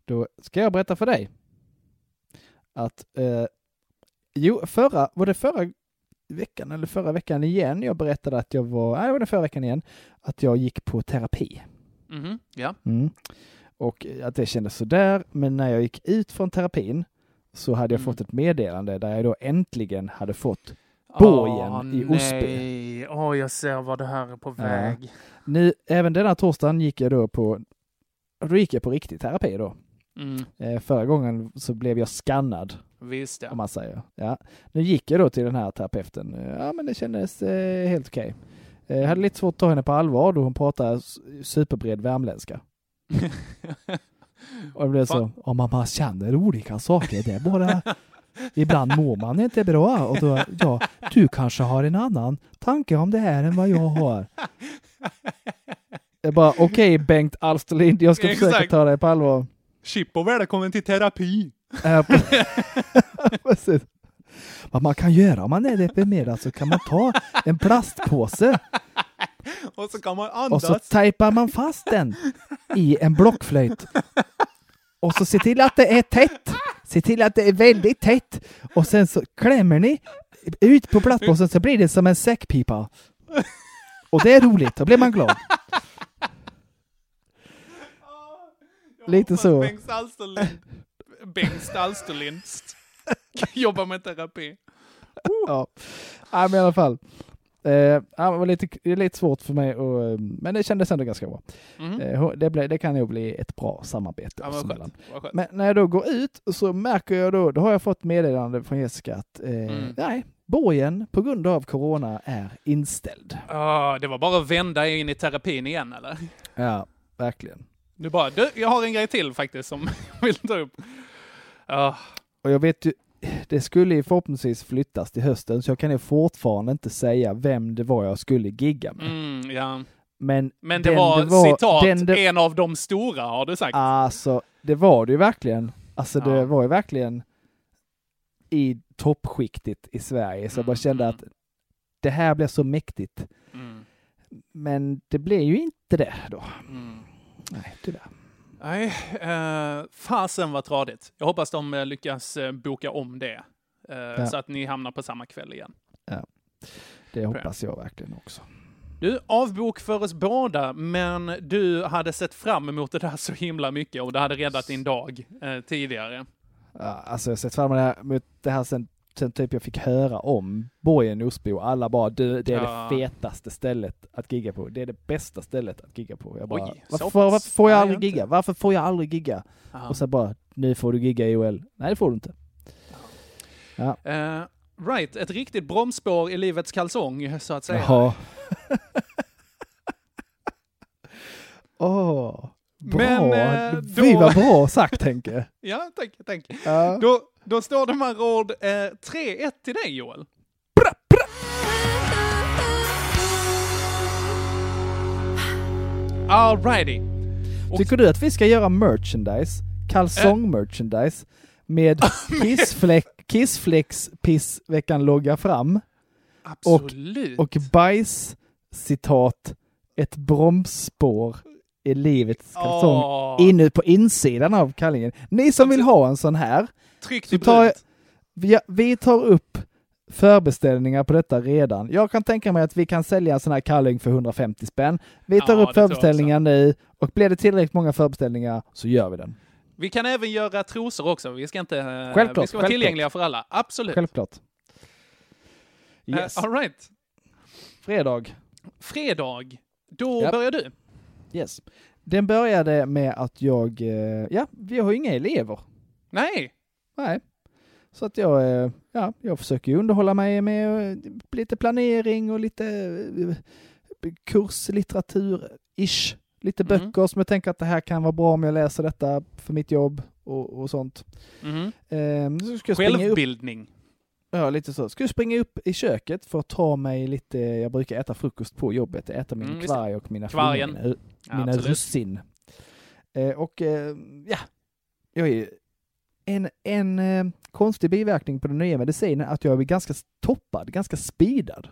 Då ska jag berätta för dig att eh, jo, förra, var det förra veckan eller förra veckan igen jag berättade att jag var, nej det var det förra veckan igen, att jag gick på terapi. Mhm, ja. Mm. Och att det kändes sådär, men när jag gick ut från terapin så hade jag Mm. fått ett meddelande där jag då äntligen hade fått borgen Åh, i Osby. nej. Åh, jag ser vad det här är på Ja. väg. Nu, även denna torsdagen gick jag då på, då gick jag på riktig terapi då. Mm, Eh, förra gången så blev jag skannad, visst ja. om man säger. Ja. Nu gick jag då till den här terapeuten. Ja, men det kändes eh, helt okej. Eh, jag hade lite svårt att ta henne på allvar då hon pratar s- superbred värmländska. [LAUGHS] Och det blev så, om man känner olika saker, det är bara [LAUGHS] Ibland mår man inte bra och då, ja, du kanske har en annan tanke om det här än vad jag har. Jag bara, okej Bengt Alsterlind, jag ska försöka Exakt. ta dig på allvar. Chippo, välkommen till terapi. [LAUGHS] Precis. Vad man kan göra om man är deprimerad så kan man ta en plastpåse Och så kan man och så andas. tejpar man fast den i en blockflöjt. Och så se till att det är tätt. Se till att det är väldigt tätt. Och sen så klämmer ni ut på plastpåsen så blir det som en säckpipa. Och det är roligt, då blir man glad. Lite så. Bengt Bengt Alsterlind [LAUGHS] jobbar med terapi. Ja, ja men i alla fall. Eh, ja, det var lite, det är lite svårt för mig, och, eh, men det kändes ändå ganska bra. Eh, hon- det, ble, det kan nog bli ett bra samarbete Ja, skönt. Men när jag då går ut så märker jag då, då har jag fått meddelande från Jessica att eh, Mm. nej, borgen på grund av corona är inställd. Ah, det var bara att vända in i terapin igen eller? Ja, verkligen. Du bara, du, jag har en grej till faktiskt som [LAUGHS] jag vill ta upp. Ah, Och jag vet ju, det skulle ju förhoppningsvis flyttas till hösten, så jag kan ju fortfarande inte säga vem det var jag skulle gigga med. mm, ja. Men, Men det den var, citat, den det- en av de stora har du sagt. Alltså, det var det ju verkligen. Alltså det Ja. var ju verkligen i toppskiktet i Sverige, så jag bara Mm, kände mm. att det här blir så mäktigt. Mm, Men det blev ju inte det då. mm. Nej, tyvärr. Nej, eh, fasen var tradigt. Jag hoppas de eh, lyckas eh, boka om det. Eh, Så att ni hamnar på samma kväll igen. Det hoppas jag verkligen också. Du, avbok för oss båda, men du hade sett fram emot det där så himla mycket och det hade räddat din dag eh, tidigare. Ja, alltså jag har sett fram emot det här, här sen, sen typ jag fick höra om borgen Osby och alla bara du, det är Ja. det fetaste stället att gigga på. Det är det bästa stället att gigga på. Jag bara, Oj, varför, varför får jag aldrig gigga? Varför får jag aldrig gigga? Aha. Och så bara, nu får du gigga i OL. Nej, det får du inte. Eh, right, ett riktigt bromsspår i livets kalsong, så att säga. Jaha. [LAUGHS] Åh, bra. Men, eh, då- vad bra sagt Henke. [LAUGHS] Ja, tack, tack. Ja. Då, då står det med råd eh, 3-1 till dig, Joel. Alrighty. Tycker du att vi ska göra merchandise, kalsong-merchandise, [LAUGHS] med kissfläck, kissflex pissveckan logga fram Absolut. och bajs, citat, ett bromsspår i livets kalsong Åh. inne på insidan av kallingen. Ni som vill ha en sån här, Tryckt i tar vi, vi tar upp förbeställningar på detta redan. Jag kan tänka mig att vi kan sälja en sån här kalling för 150 spänn. Vi tar Ja, upp förbeställningar nu och blir det tillräckligt många förbeställningar så gör vi den. Vi kan även göra trosor också. Vi ska inte... eh, Självklart, vi ska vara tillgängliga för alla. Absolut. Självklart. Eh, Yes. all right. Fredag. fredag. Då Ja. börjar du. Yes. Den började med att jag, eh, ja, vi har ju inga elever. Nej. Nej. Så att jag, eh, ja, jag försöker underhålla mig med eh, lite planering och lite kurslitteratur-ish. Lite Mm. böcker som jag tänker att det här kan vara bra om jag läser detta för mitt jobb och, och sånt. Mhm. Ehm, springa upp, Självbildning. Ja, lite så. Ska jag springa upp i köket för att ta mig lite, jag brukar äta frukost på jobbet, äta min Mm, kvarg och mina Kvargen. Ja, mina absolut. russin. Eh, och eh, ja, jag är en, en eh, konstig biverkning på den nya medicinen att jag är ganska toppad, ganska speedad.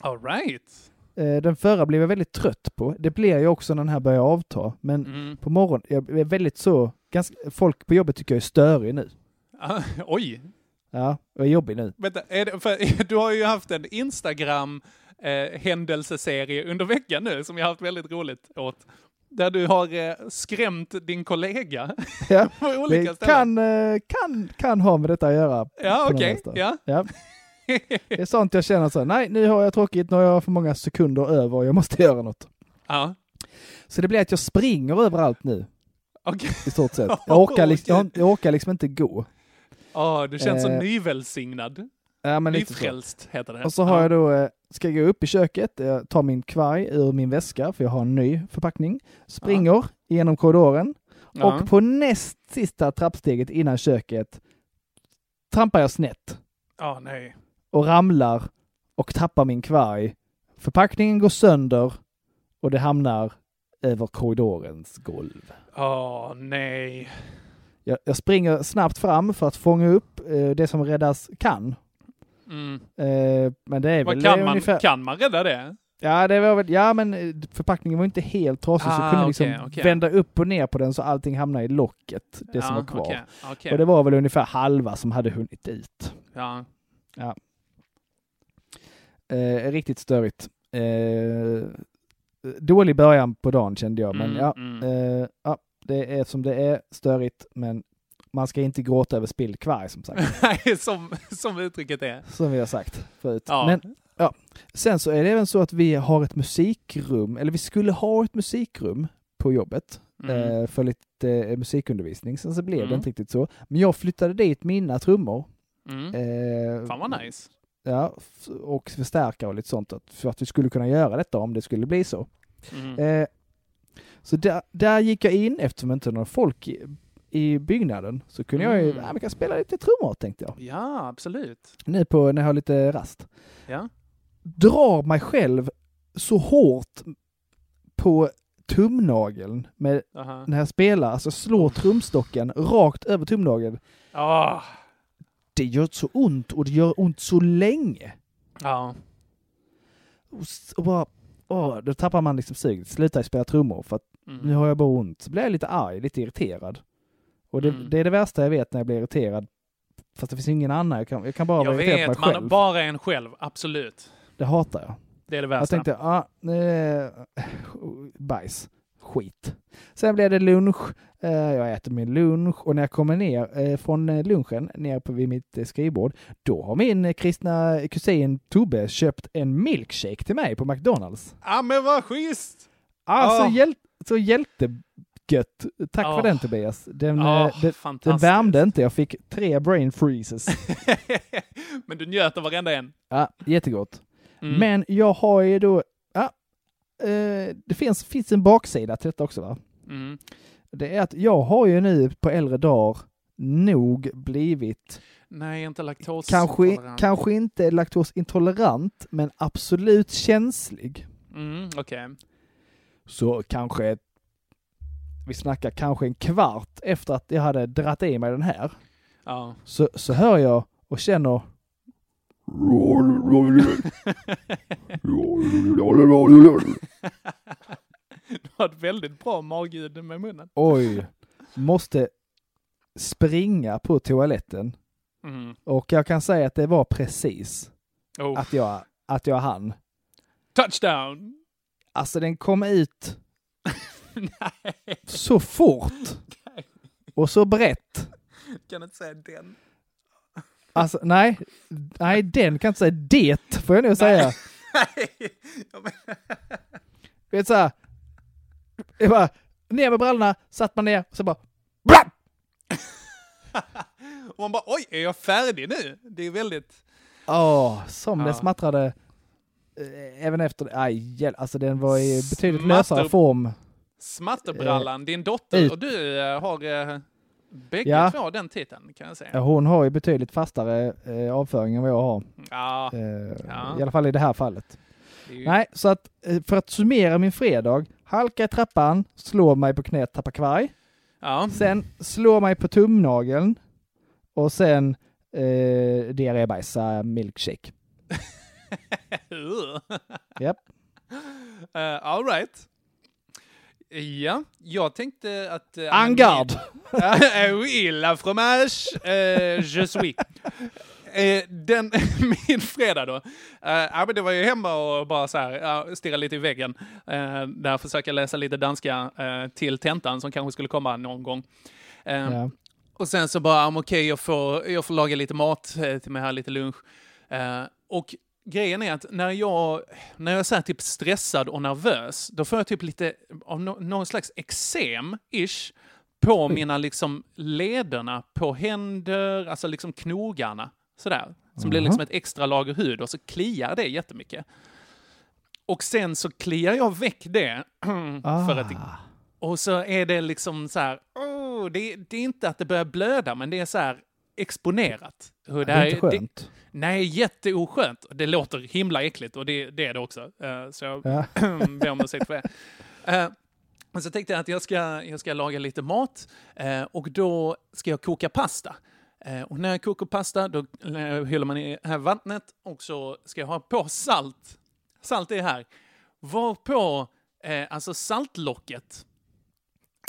All right. Eh, den förra blev jag väldigt trött på. Det blir jag också när den här börjar avta. Men Mm. på morgonen, jag är väldigt så, ganska, folk på jobbet tycker jag är störig nu. Ah, [LAUGHS] oj. Ja, jag är jobbig nu. Vänta, det, för, [LAUGHS] du har ju haft en Instagram eh, händelseserie under veckan nu som jag har haft väldigt roligt åt. Där du har eh, skrämt din kollega [LAUGHS] Ja, på olika det ställen. kan, eh, kan, kan ha med detta att göra. Ja, okej. vänster. Ja. Ja. [LAUGHS] Det är sånt jag känner så, nej nu har jag tråkigt, nu har jag för många sekunder över och jag måste göra något. Ja. Så det blir att jag springer överallt nu, Okej. i stort sett. Jag orkar, liksom, jag orkar liksom inte gå. Ja, du känns så Eh, nyvälsignad. Ja, men lite så. Nyfrälst heter det. Och så har ja. jag då, eh, ska jag gå upp i köket, jag tar min kvarg ur min väska, för jag har en ny förpackning, springer genom korridoren Ja. och på näst sista trappsteget innan köket trampar jag snett Ja, nej. och ramlar och tappar min kvarg. Förpackningen går sönder och det hamnar över korridorens golv. Åh, nej. Jag, jag springer snabbt fram för att fånga upp eh, det som räddas kan. Mm. Eh, men det är Vad väl kan, eh, man, ungefär... kan man rädda det? Ja, det var väl, ja men eh, förpackningen var inte helt trasig så Ah, jag kunde liksom okej, okej. vända upp och ner på den så allting hamnade i locket, det som Ja, var kvar. okej. Och det var väl ungefär halva som hade hunnit ut. Ja. Ja. Eh, riktigt störigt. Eh, dålig början på dagen kände jag, men Mm, ja, mm. eh, ja, det är som det är, störigt, men man ska inte gråta över spilld kvarg som sagt, [LAUGHS] Nej, som, som uttrycket är. som vi har sagt förut. Ja. Men ja, sen så är det även så att vi har ett musikrum, eller vi skulle ha ett musikrum på jobbet Mm. eh, för lite eh, musikundervisning. Sen så blev det Mm. inte riktigt så. Men jag flyttade dit mina trummor. Mm. Eh, Fan vad nice. Ja, och förstärka och lite sånt för att vi skulle kunna göra detta om det skulle bli så. Mm. Eh, så där, där gick jag in, eftersom inte några folk i, i byggnaden, så kunde jag ju, Mm. ja, vi kan spela lite trummor tänkte jag. Ja, absolut. Nu på, när jag har lite rast. Ja. Drar mig själv så hårt på tumnageln med, Aha. när jag spelar, alltså slår trumstocken rakt över tumnageln. Ah. Det gör så ont och det gör ont så länge. Ja. Och bara, åh, då tappar man liksom suget. Slutar spela trummor för att Mm. nu har jag bara ont. Så blir jag lite arg, lite irriterad. Och det, Mm. det är det värsta jag vet när jag blir irriterad. Fast det finns ingen annan. Jag kan, jag kan bara Jag vara irriterad vet, på mig man själv. bara en själv. Absolut. Det hatar jag. Det är det Jag värsta. tänkte, ja, eh, bajs, skit. Sen blev det lunch. Eh, jag äter min lunch och när jag kommer ner eh, från eh, lunchen ner på vid mitt eh, skrivbord, då har min eh, kristna kusin Tobbe köpt en milkshake till mig på McDonalds. Ja, men vad schysst! Alltså Ah. hjäl så hjältegött. Tack Ah. för den Tobias. Den, eh, den, den värmde inte, jag fick tre brain freezes. [LAUGHS] men du njöt av varenda en. Ja, jättegott. Mm. Men jag har ju då, ja, eh, det finns, finns en baksida till detta också va? Mm. Det är att jag har ju nu på äldre dagar nog blivit, Nej, inte laktos. kanske, kanske inte laktosintolerant, men absolut känslig. Mm, okej. Så kanske, vi snackar kanske en kvart efter att jag hade dratt i mig den här, Ja. så, så hör jag och känner Du har ett väldigt bra magljud med munnen. oj, måste springa på toaletten. Mm. Och jag kan säga att det var precis Oh. att jag, att jag hann. Touchdown! Alltså den kom ut [LAUGHS] Nej, så fort och så brett. kan inte säga den. Alltså nej, nej den kan inte säga. Det får jag nog säga. Vet såhär, jag bara, ner med brallorna, satt man ner, så bara, Och man bara oj, är jag färdig nu? Det är väldigt... åh, som det Ja. smattrade. Eh, Även efter, aj, alltså den var i betydligt Smatter- lösare form. Smatterbrallan, din dotter ut. och du eh, har eh, bägge Ja. två den titeln kan jag säga. Hon har ju betydligt fastare eh, avföring än vad jag har. Ja, Eh, Ja. I alla fall i det här fallet. det är ju- Nej, så att eh, för att summera min fredag, halka i trappan, slå mig på knät, tappa kvarg. ja. Sen slå mig på tumnageln och sen eh, diarrébajsa milkshake. [LAUGHS] [LAUGHS] Japp. Uh, all right. Ja, jag tänkte att... Uh, Angard! [LAUGHS] oui, la fromage, uh, je suis. Eh, den, [LAUGHS] min fredag då. Eh, ja, men det var ju hemma och bara så här, ja, stirra lite i väggen. Uh, där försöka läsa lite danska eh, till tentan som kanske skulle komma någon gång. Eh, Ja. Och sen så bara, um, okej, jag, får, jag får laga lite mat till mig här, lite lunch. Och grejen är att när jag, när jag är så typ stressad och nervös, då får jag typ lite av no, någon slags eksem-ish på mina liksom lederna på händer, alltså liksom knogarna. Sådär. Som blir liksom ett extra lager hud och så kliar det jättemycket. Och sen så kliar jag väck det. [CLEARS THROAT] för att det, Ah. och så är det liksom så här, oh, det, det är inte att det börjar blöda, men det är så här exponerat. Hur Det är här- inte skönt. nej, jätteoskönt. Det låter himla äckligt och det, det är det också. Eh, så jag Ja. [LAUGHS] ber om ursäkt för det. Eh, men så tänkte jag att jag ska, jag ska laga lite mat eh, och då ska jag koka pasta. Och när jag kokar pasta då häller man i här vattnet och så ska jag ha på salt. Salt är här. Var på eh, alltså saltlocket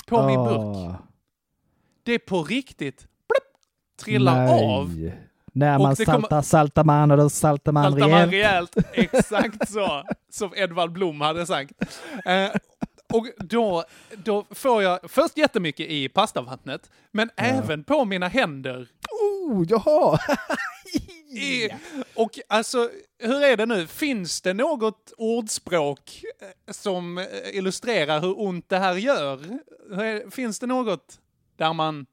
på min burk. Ah. Det är på riktigt trillar Nej. av. När man det kommer- saltar, saltar man och då saltar man Saltar man rejält. rejält. [LAUGHS] Exakt så. Som Edvard Blom hade sagt. Eh, och då, då får jag först jättemycket i pastavattnet, men även på mina händer. Oh, jaha! [LAUGHS] I, och alltså, hur är det nu? Finns det något ordspråk eh, som eh, illustrerar hur ont det här gör? Finns det något där man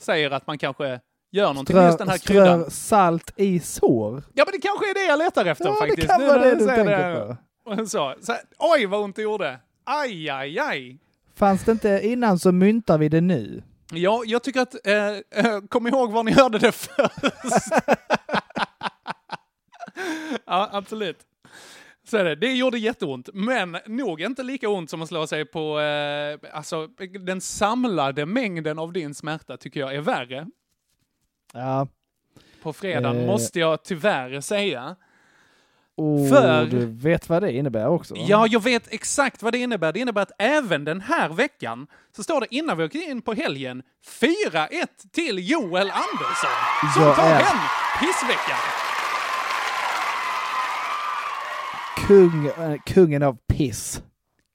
säger att man kanske gör någonting med just den här kryddan? strör salt i sår. Ja, men det kanske är det jag letar efter Ja, det faktiskt. kan Nu vara det du tänker det. Och så, så oj vad ont det gjorde. Aj, aj, aj. Fanns det inte innan så myntar vi det nu. Ja, jag tycker att, eh, eh, kom ihåg var ni hörde det först. [LAUGHS] ja, absolut. Så är det. Det gjorde jätteont, men nog inte lika ont som att slå sig på, eh, alltså den samlade mängden av din smärta tycker jag är värre. Ja. På fredagen Eh. måste jag tyvärr säga. Och För- du vet vad det innebär också? Ja, jag vet exakt vad det innebär. Det innebär att även den här veckan så står det innan vi åker in på helgen 4-1 till Joel Andersson som Jag tar är- hem pissveckan. Kung, eh, kungen av piss.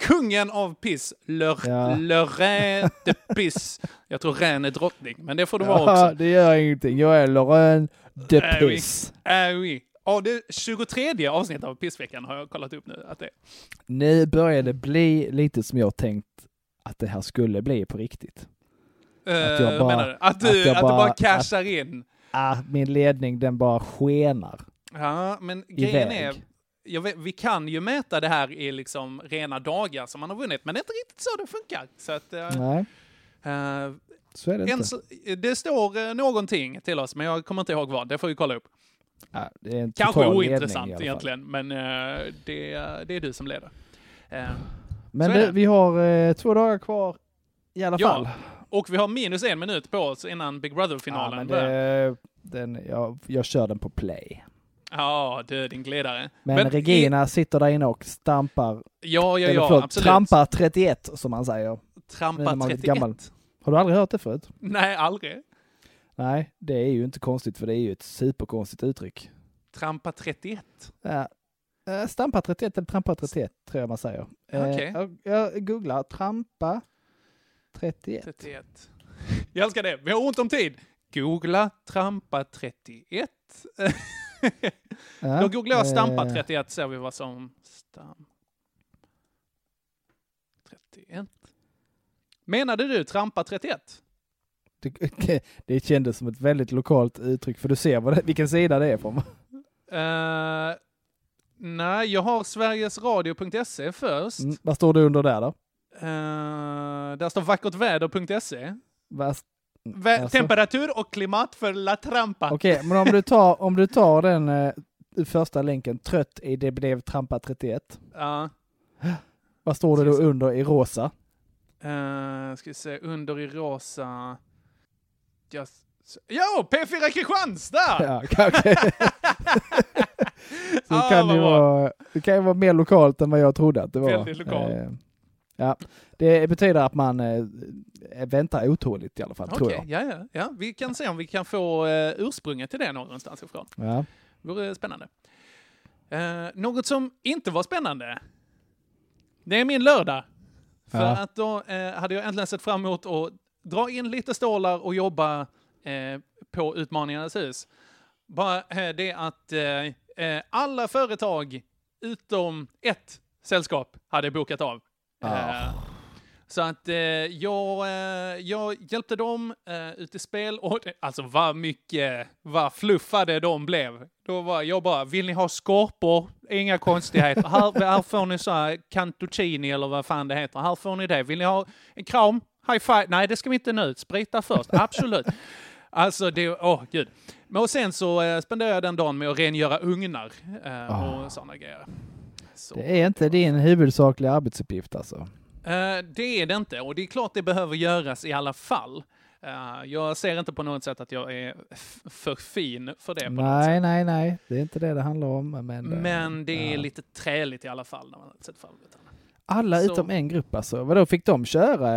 Kungen av piss, Le, Ja. Le Rein de Piss. Jag tror Rein är drottning, men det får det vara Ja, också. det gör ingenting. Jag är Lorraine de Äh. Piss. Äh, oui. Ja, det 23 avsnittet av pissveckan har jag kollat upp nu. Att det. Nu börjar det bli lite som jag tänkt att det här skulle bli på riktigt. Uh, jag bara- menar du? Att du, att att du bara- bara cashar in? Ah, min ledning den bara skenar. Ja, men grejen Iväg. är, vet, vi kan ju mäta det här i liksom rena dagar som man har vunnit, men det är inte riktigt så det funkar. Så att, eh, Nej, eh, så är det inte. så- det står eh, någonting till oss, men jag kommer inte ihåg vad. Det får vi kolla upp. Ja, det är en Kanske ledning ointressant egentligen, men eh, det, det är du som leder. Eh, Men det, vi har två dagar kvar i alla Ja, fall. och vi har minus en minut på oss innan Big Ja, Brother-finalen det, den, jag, jag kör den på play. Ja, du din glidare. Men, Regina sitter där inne och stampar, Ja, ja, ja, förlåt, absolut. trampar 31 som man säger. Nu Trampa när man är 31. gammal. Har du aldrig hört det förut? Nej, aldrig. Nej, det är ju inte konstigt för det är ju ett superkonstigt uttryck. Trampa 31. Ja. Eh, Stampa 31 eller trampa 31 tror jag man säger. Eh. Jag, jag googlar trampa 31. 31. Jag älskar det. Vi har ont om tid. Googla trampa 31. [LAUGHS] Ja, Då googlar jag stampa eh, 31 ser vi vad som... Stam... 31. Menade du trampa 31? Det, det kändes som ett väldigt lokalt uttryck, för du ser vad det, vilken sida det är från. Uh, nej, jag har sverigesradio.se först. Mm, vad står det under där då? Uh, där står vackertväder.se. Vad- alltså? Temperatur och klimat för La Trampa. Okej, men om du tar, om du tar den eh, första länken, trött i det blev trampa 31. Ja. Vad står det då under i rosa? Uh, ska vi se, under i rosa... Just... Jo, P4 Kristianstad! [LAUGHS] Ja, okej. [LAUGHS] Så det Ah, kan ju vara, det kan ju vara mer lokalt än vad jag trodde att det var. Väldigt lokalt. Eh, ja, det betyder att man eh, väntar otåligt i alla fall, tror Okej, jag. ja, ja, ja. Vi kan se om vi kan få uh, ursprunget till det någonstans ifrån. Ja. Vore spännande. Uh, något som inte var spännande, det är min lördag. För Ja. att då eh, hade jag äntligen sett fram emot att dra in lite stålar och jobba eh, på Utmaningarnas hus. Bara eh, det att eh, eh, alla företag utom ett sällskap hade bokat av. Eh, så att eh, jag, eh, jag hjälpte dem eh, ut i spel och det, alltså vad mycket, vad fluffade de blev. Då var jag bara, vill ni ha skorpor? Inga konstigheter. här, [LAUGHS] här får ni så här cantuccini eller vad fan det heter. Här får ni det. Vill ni ha en kram? High five? Nej, det ska vi inte nu. Sprita först. Absolut. [LAUGHS] Alltså, det, åh gud. Men och sen så eh, spenderade jag den dagen med att rengöra ugnar eh, och sådana grejer. Så. Det är inte din huvudsakliga arbetsuppgift alltså. Eh, det är det inte, och det är klart det behöver göras i alla fall. Eh, jag ser inte på något sätt att jag är för fin för det. På något Nej, nej, nej. Det är inte det det handlar om. Men, eh, Men det är ja. lite träligt i alla fall när man sätter fram det. Alla så- utom en grupp alltså. Vadå, fick de köra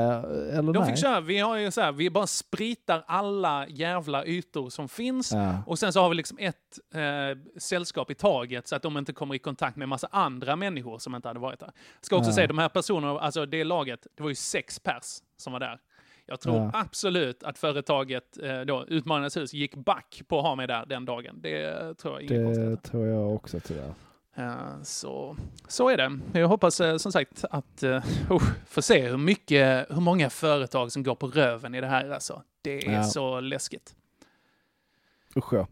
eller De nej? fick köra, vi har ju så här, vi bara spritar alla jävla ytor som finns. Ja. Och sen så har vi liksom ett eh, sällskap i taget så att de inte kommer i kontakt med massa andra människor som inte hade varit där. Ska också Ja. säga, de här personerna, alltså det laget, det var ju sex pers som var där. Jag tror Ja. absolut att företaget, eh, då, Utmanarnas hus, gick back på att ha mig där den dagen. Det tror jag. Det tror jag också tyvärr. Eh, Så, så är det. Jag hoppas eh, som sagt att uh, få se hur mycket, hur många företag som går på röven i det här alltså. Det är Ja. så läskigt. Usch ja.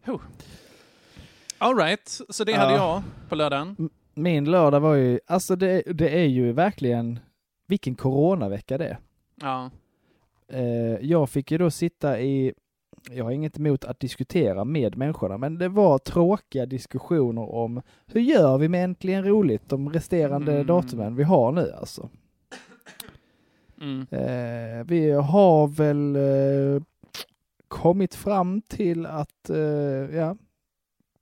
All right, så det Ja. hade jag på lördagen. Min lördag var ju, alltså det, det är ju verkligen, vilken coronavecka det är. Ja. Eh, jag fick ju då sitta i, jag har inget emot att diskutera med människorna, men det var tråkiga diskussioner om hur gör vi med Äntligen Roligt, de resterande Mm. datumen vi har nu alltså. Mm. Eh, vi har väl eh, kommit fram till att, eh, ja,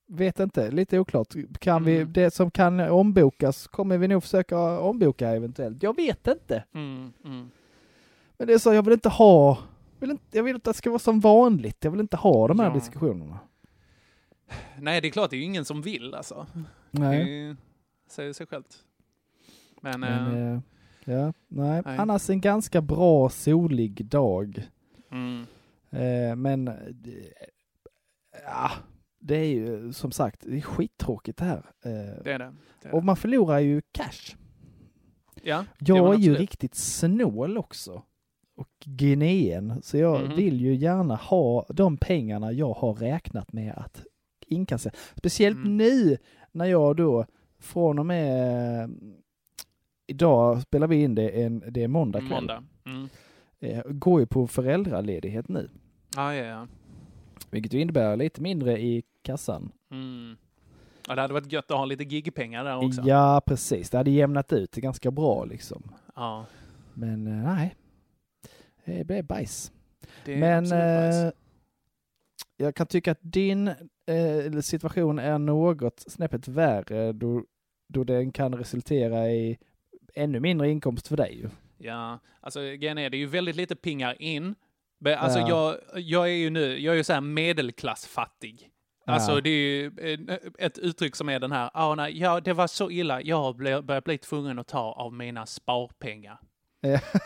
vet inte, lite oklart. Kan vi, Mm. det som kan ombokas kommer vi nog försöka omboka eventuellt. Jag vet inte. Mm, mm. Men det är så, jag vill inte ha, vill inte, jag vill att det ska vara som vanligt. Jag vill inte ha de här Ja. diskussionerna. Nej, det är klart, det är ju ingen som vill alltså. Nej. Det säger sig självt. Men, Men, eh, ja, nej. nej. Annars en ganska bra solig dag. mm. Eh, men, eh, ja, det är ju som sagt, det är skittråkigt det här. Eh, det är det. det, är och man förlorar ju cash. Ja, Jag är ju riktigt snål också. Och Guineen, så jag Mhm. vill ju gärna ha de pengarna jag har räknat med att inkassera. Speciellt Mm. nu när jag då från och med idag spelar vi in det, en, det är måndag kväll. Måndag. Mm. Eh, går ju på föräldraledighet nu. Ja, ja, ja. Vilket ju innebär lite mindre i kassan. Mm. Ja, det hade varit gött att ha lite gigpengar där också. Ja, precis. Det hade jämnat ut det ganska bra liksom. Ja, Men eh, nej, det blev bajs. det Men bajs. eh, jag kan tycka att din eh, situation är något snäppet värre då, då den kan resultera i ännu mindre inkomst för dig. Ja, alltså grejen är, det är ju väldigt lite pingar in. Men, Alltså Ja. jag, jag är ju nu, jag är ju så här medelklassfattig. Alltså Ja. det är ju eh, ett uttryck som är den här, ah, nej, ja det var så illa, jag börjat bli tvungen att ta av mina sparpengar.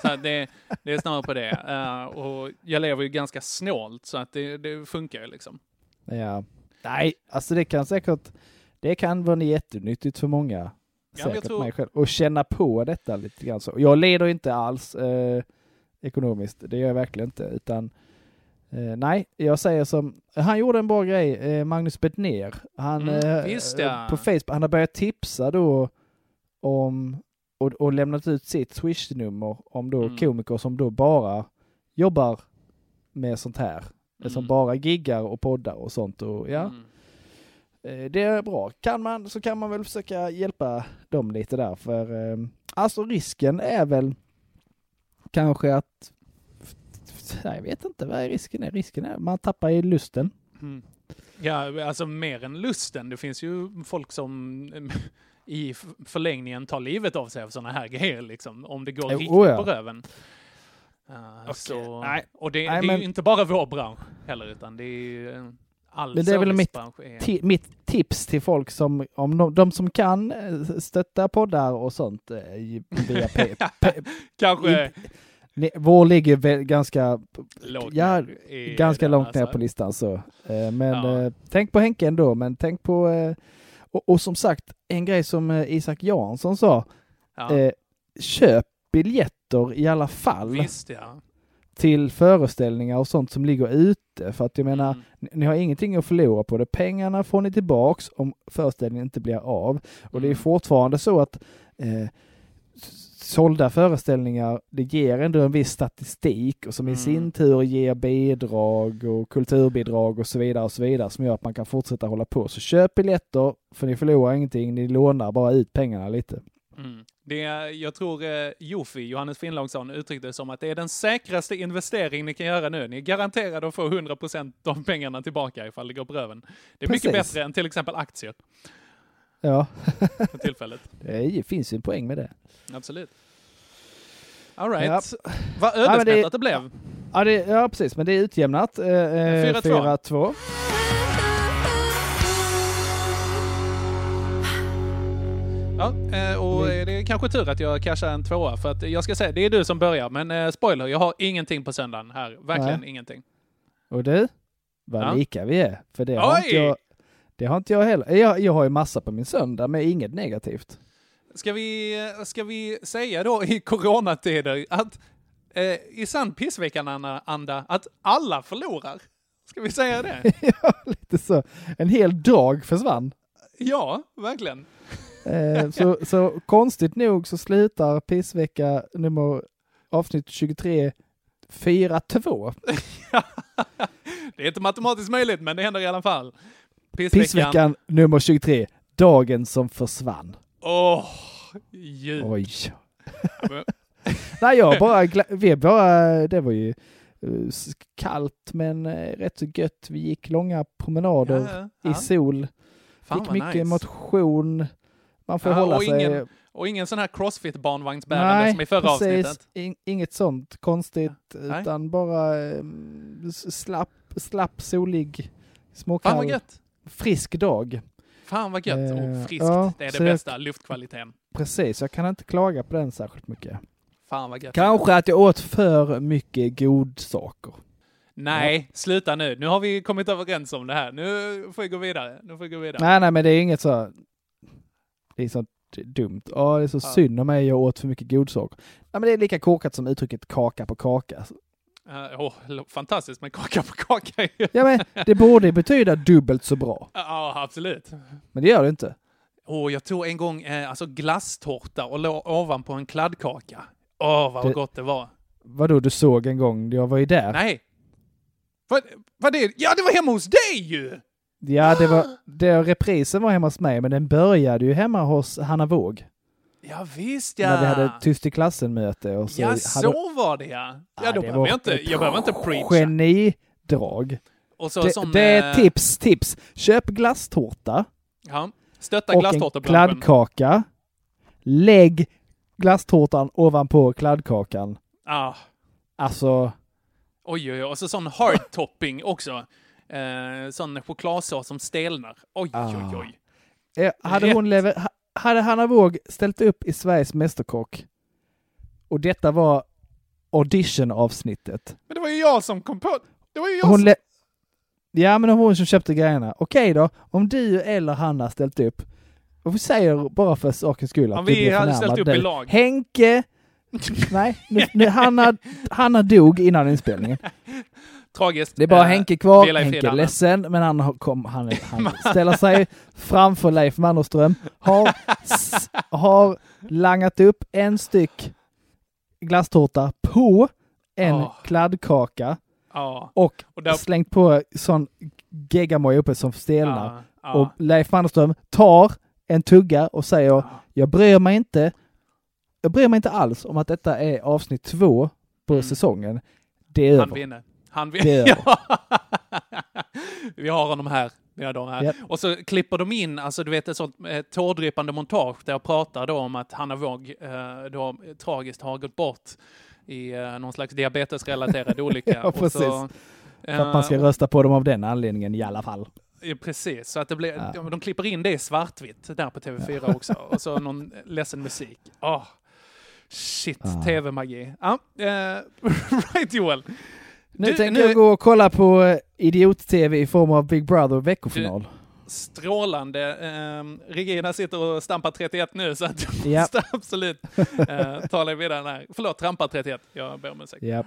Så det, det är snarare på det. Eh, och jag lever ju ganska snålt så att det, det funkar ju liksom. Ja. Nej, alltså det kan säkert, det kan vara jättenyttigt för många. Ja, säkert jag tror- mig själv. Och känna på detta lite grann så. Jag leder inte alls eh, ekonomiskt, det gör jag verkligen inte. Utan eh, nej, jag säger som, han gjorde en bra grej, eh, Magnus Bettner. Han, Mm, eh, visst, ja. på Facebook, han har börjat tipsa då om och, och lämnat ut sitt swish-nummer om då Mm. komiker som då bara jobbar med sånt här. Som Mm. bara giggar och poddar och sånt. Och, ja. Mm. Eh, Det är bra. Kan man så kan man väl försöka hjälpa dem lite där för eh, alltså risken är väl kanske att jag vet inte vad risken är. Risken är man tappar i lusten. Mm. Ja, alltså mer än lusten. Det finns ju folk som i förlängningen tar livet av sig av sådana här grejer, liksom. Om det går Jo, riktigt oh ja. på röven. Uh, så, nej. och det, Nej, det är men- ju inte bara vår bransch heller, utan det är ju eh, all Men det är väl mitt, är- ti, mitt tips till folk som, om de, de som kan eh, stötta poddar och sånt eh, via P, P, [LAUGHS] Kanske i- ne- Vår ligger väl ganska, lågt ja, ganska långt ner alltså. på listan så. Eh, Men Ja. eh, tänk på Henke ändå, men tänk på, eh, och, och som sagt, en grej som eh, Isak Jansson sa, Ja. eh, köp biljetter i alla fall Visst ja. till föreställningar och sånt som ligger ute. För att jag menar, Mm. ni, har ingenting att förlora på det. Pengarna får ni tillbaks om föreställningen inte blir av. Och det är Mm. fortfarande så att eh, sålda föreställningar, det ger ändå en viss statistik och som i Mm. sin tur ger bidrag och kulturbidrag och så vidare och så vidare som gör att man kan fortsätta hålla på. Så köp biljetter, för ni förlorar ingenting, ni lånar bara ut pengarna lite. Mm. Det är, jag tror eh, Jofi, Johannes Finnlaugsson, uttryckte det som att det är den säkraste investering ni kan göra nu. Ni är garanterade att få 100% av pengarna tillbaka ifall det går på röven. Det är mycket Precis. bättre än till exempel aktier Ja, för tillfället. [LAUGHS] det finns ju en poäng med det. Absolut. All right. Ja. Vad Ja, ödesmättat det- det blev. Ja, det, ja precis, men det är utjämnat. Eh, eh, 4-2. 4-2. Ja, eh, och det är kanske tur att jag cashar en tvåa, för att jag ska säga, det är du som börjar, men eh, spoiler, jag har ingenting på söndagen här. Verkligen Nej. ingenting. Och du, vad Ja. lika vi är. För det har, Oj! inte jag, det har inte jag heller. Jag, jag har ju massa på min söndag, men inget negativt. Ska vi, ska vi säga då i coronatider att eh, i sann pissveckan-anda att alla förlorar? Ska vi säga det? [LAUGHS] ja, lite så. En hel dag försvann. ja, verkligen. Eh, [LAUGHS] så, så konstigt nog så slutar pissvecka nummer avsnitt 23 4-2. [LAUGHS] Det är inte matematiskt möjligt, men det händer i alla fall. Pissveckan. Pissveckan nummer 23, dagen som försvann. Åh, ljud. Oj. [LAUGHS] Nej, jag bara, vi bara, det var ju eh, kallt men eh, rätt så gött. Vi gick långa promenader Ja, ja. i sol. Fan Fick mycket nice. motion. Man får Ja, hålla och sig... ingen Och ingen sån här crossfit-barnvagnsbärande Nej, som i förra precis. avsnittet. In, inget sånt konstigt, Nej. utan bara eh, slapp, slapp, solig, Fan småkall, vad gött. Frisk dag. Fan vad gött. Eh, och friskt. ja, det är det så jag- bästa, luftkvaliteten. Precis, jag kan inte klaga på den särskilt mycket. Fan vad gött. Kanske att jag åt för mycket godsaker. Nej, sluta nu. Nu har vi kommit överens om det här. Nu får vi gå vidare. Nu får vi gå vidare. Nej, nej, men det är inget så... Det är sånt dumt. Ja, det är så Ja. synd om mig, jag åt för mycket godsaker. Nej, men det är lika korkat som uttrycket kaka på kaka. Åh, lo- fantastiskt med kaka på kaka. [LAUGHS] Ja, men det borde betyda dubbelt så bra. ja, absolut. Men det gör det inte. Åh, jag tog en gång eh, alltså glasstårta och låg ovanpå en kladdkaka. Åh, vad Det- gott det var. Vadå, du såg en gång, jag var ju där. Nej. Vad, vad det? Ja, det var hemma hos dig ju! Ja, det var, det, reprisen var hemma hos mig, men den började ju hemma hos Hanna Våg. Ja, visst ja. När vi hade tyst i klassen-möte. Och så ja, hade, så var det ja. Ja, då behöver jag inte, jag behöver inte preacha. Genidrag. Och så det, som, det är eh, tips, tips. Köp glasstårta Ja, stötta och en glasstårtebranschen. kladdkaka. Lägg glasstårtan ovanpå kladdkakan. Ah, Alltså, oj, oj, oj. Och så sån hard topping också. Eh, sån chokladsås som stelnar. Oj, oj, Ah. oj. eh, hade, Rätt. hon lever, hade Hanna Våg ställt upp i Sveriges Mästerkock och detta var audition-avsnittet. Men det var ju jag som kom på... Det var ju jag Hon, som... Ja, men hon som köpte grejerna. Okej då, om du eller han har ställt upp. Och vi säger bara för sakens skull att Om vi hade ställt upp i lag. Henke... Nej, nu, nu, Hanna, Hanna dog innan inspelningen. [LAUGHS] Tragiskt. Det är bara Eh, Henke kvar. i Henke är ledsen, men han, kom, han, han [LAUGHS] ställer sig framför Leif Mannerström. Har, s- har langat upp en styck glasstårta på en Ja. kladdkaka Ja. och, Och där- slängt på sån geggamoja uppe som stelnar. Ja. Och Leif Mannerström tar en tugga och säger jag bryr mig inte jag bryr mig inte alls om att detta är avsnitt två på säsongen. Det är Mm. Han över. vinner. Han. Ja. [LAUGHS] Vi har honom här. Har dem här. Japp. Och så klipper de in, alltså du vet ett sånt eh, tårdrypande montage där jag pratar då om att Hanna Våg eh, då eh, tragiskt har gått bort i eh, någon slags diabetesrelaterad [LAUGHS] olycka. Ja, precis. Så, För att man ska eh, rösta på dem av den anledningen i alla fall. Ja, precis, så att det blir, Ja. de, de klipper in det i svartvitt där på TV4 också. Och så någon ledsen musik. Åh, shit, Ja. TV-magi. Ja, eh, [LAUGHS] right Joel. Nu Du, tänker jag gå och kolla på eh, Idiot-TV i form av Big Brother veckofinal. Strålande. Eh, Regina sitter och stampar 31 nu så att Ja. [LAUGHS] måste absolut eh, tala vidare här. Förlåt, trampar 31. Jag ber om ursäkt. Ja. Eh,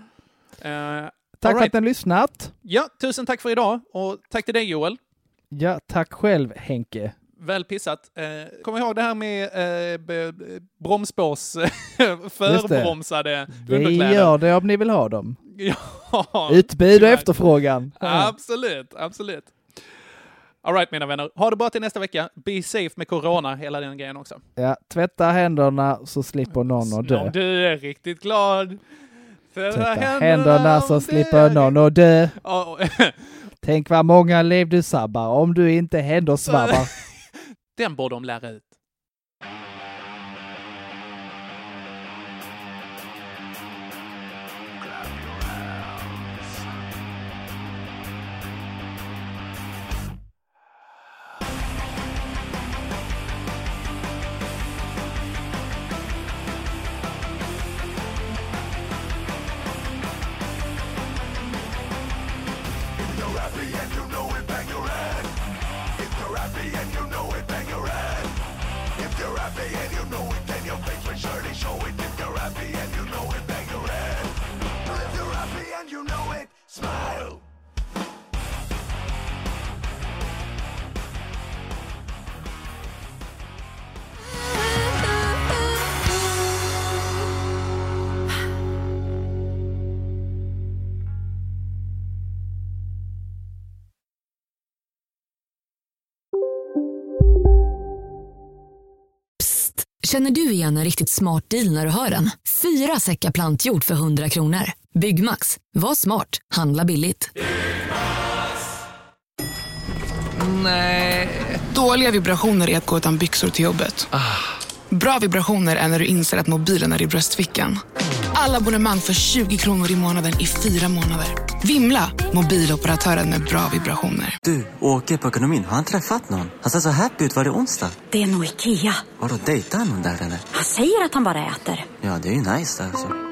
Tack all för right. att ni har lyssnat. Ja, tusen tack för idag och tack till dig Joel. Ja, tack själv Henke. Väl pissat. Eh, kom ihåg det här med eh, b- b- bromsspårs förbromsade Vi underkläder. gör det om ni vill ha dem. [LAUGHS] Ja, Utbud och efterfrågan. Absolut, absolut. All right mina vänner, ha det bra till nästa vecka. Be safe med corona, hela den grejen också. Ja, tvätta händerna så slipper någon att dö. Om du är riktigt glad. Tvätta Tvätta händerna så slipper någon att dö. [LAUGHS] Tänk vad många liv du sabbar om du inte händersvabbar. [LAUGHS] Den borde de lära ut. Känner du igen en riktigt smart deal när du hör den? Fyra säckar plantjord för 100 kronor. Byggmax. Var smart. Handla billigt. Nej. Dåliga vibrationer är att gå utan byxor till jobbet. Bra vibrationer är när du inser att mobilen är i bröstfickan. Alla abonnemang för 20 kronor i månaden i fyra månader. Vimla! Mobiloperatören med bra vibrationer. Du, åker på ekonomin. Har han träffat någon? Han ser så happy ut. Var det onsdag? Det är nog Ikea. Vadå, dejtar han någon där eller? Han säger att han bara äter. Ja, det är ju nice alltså.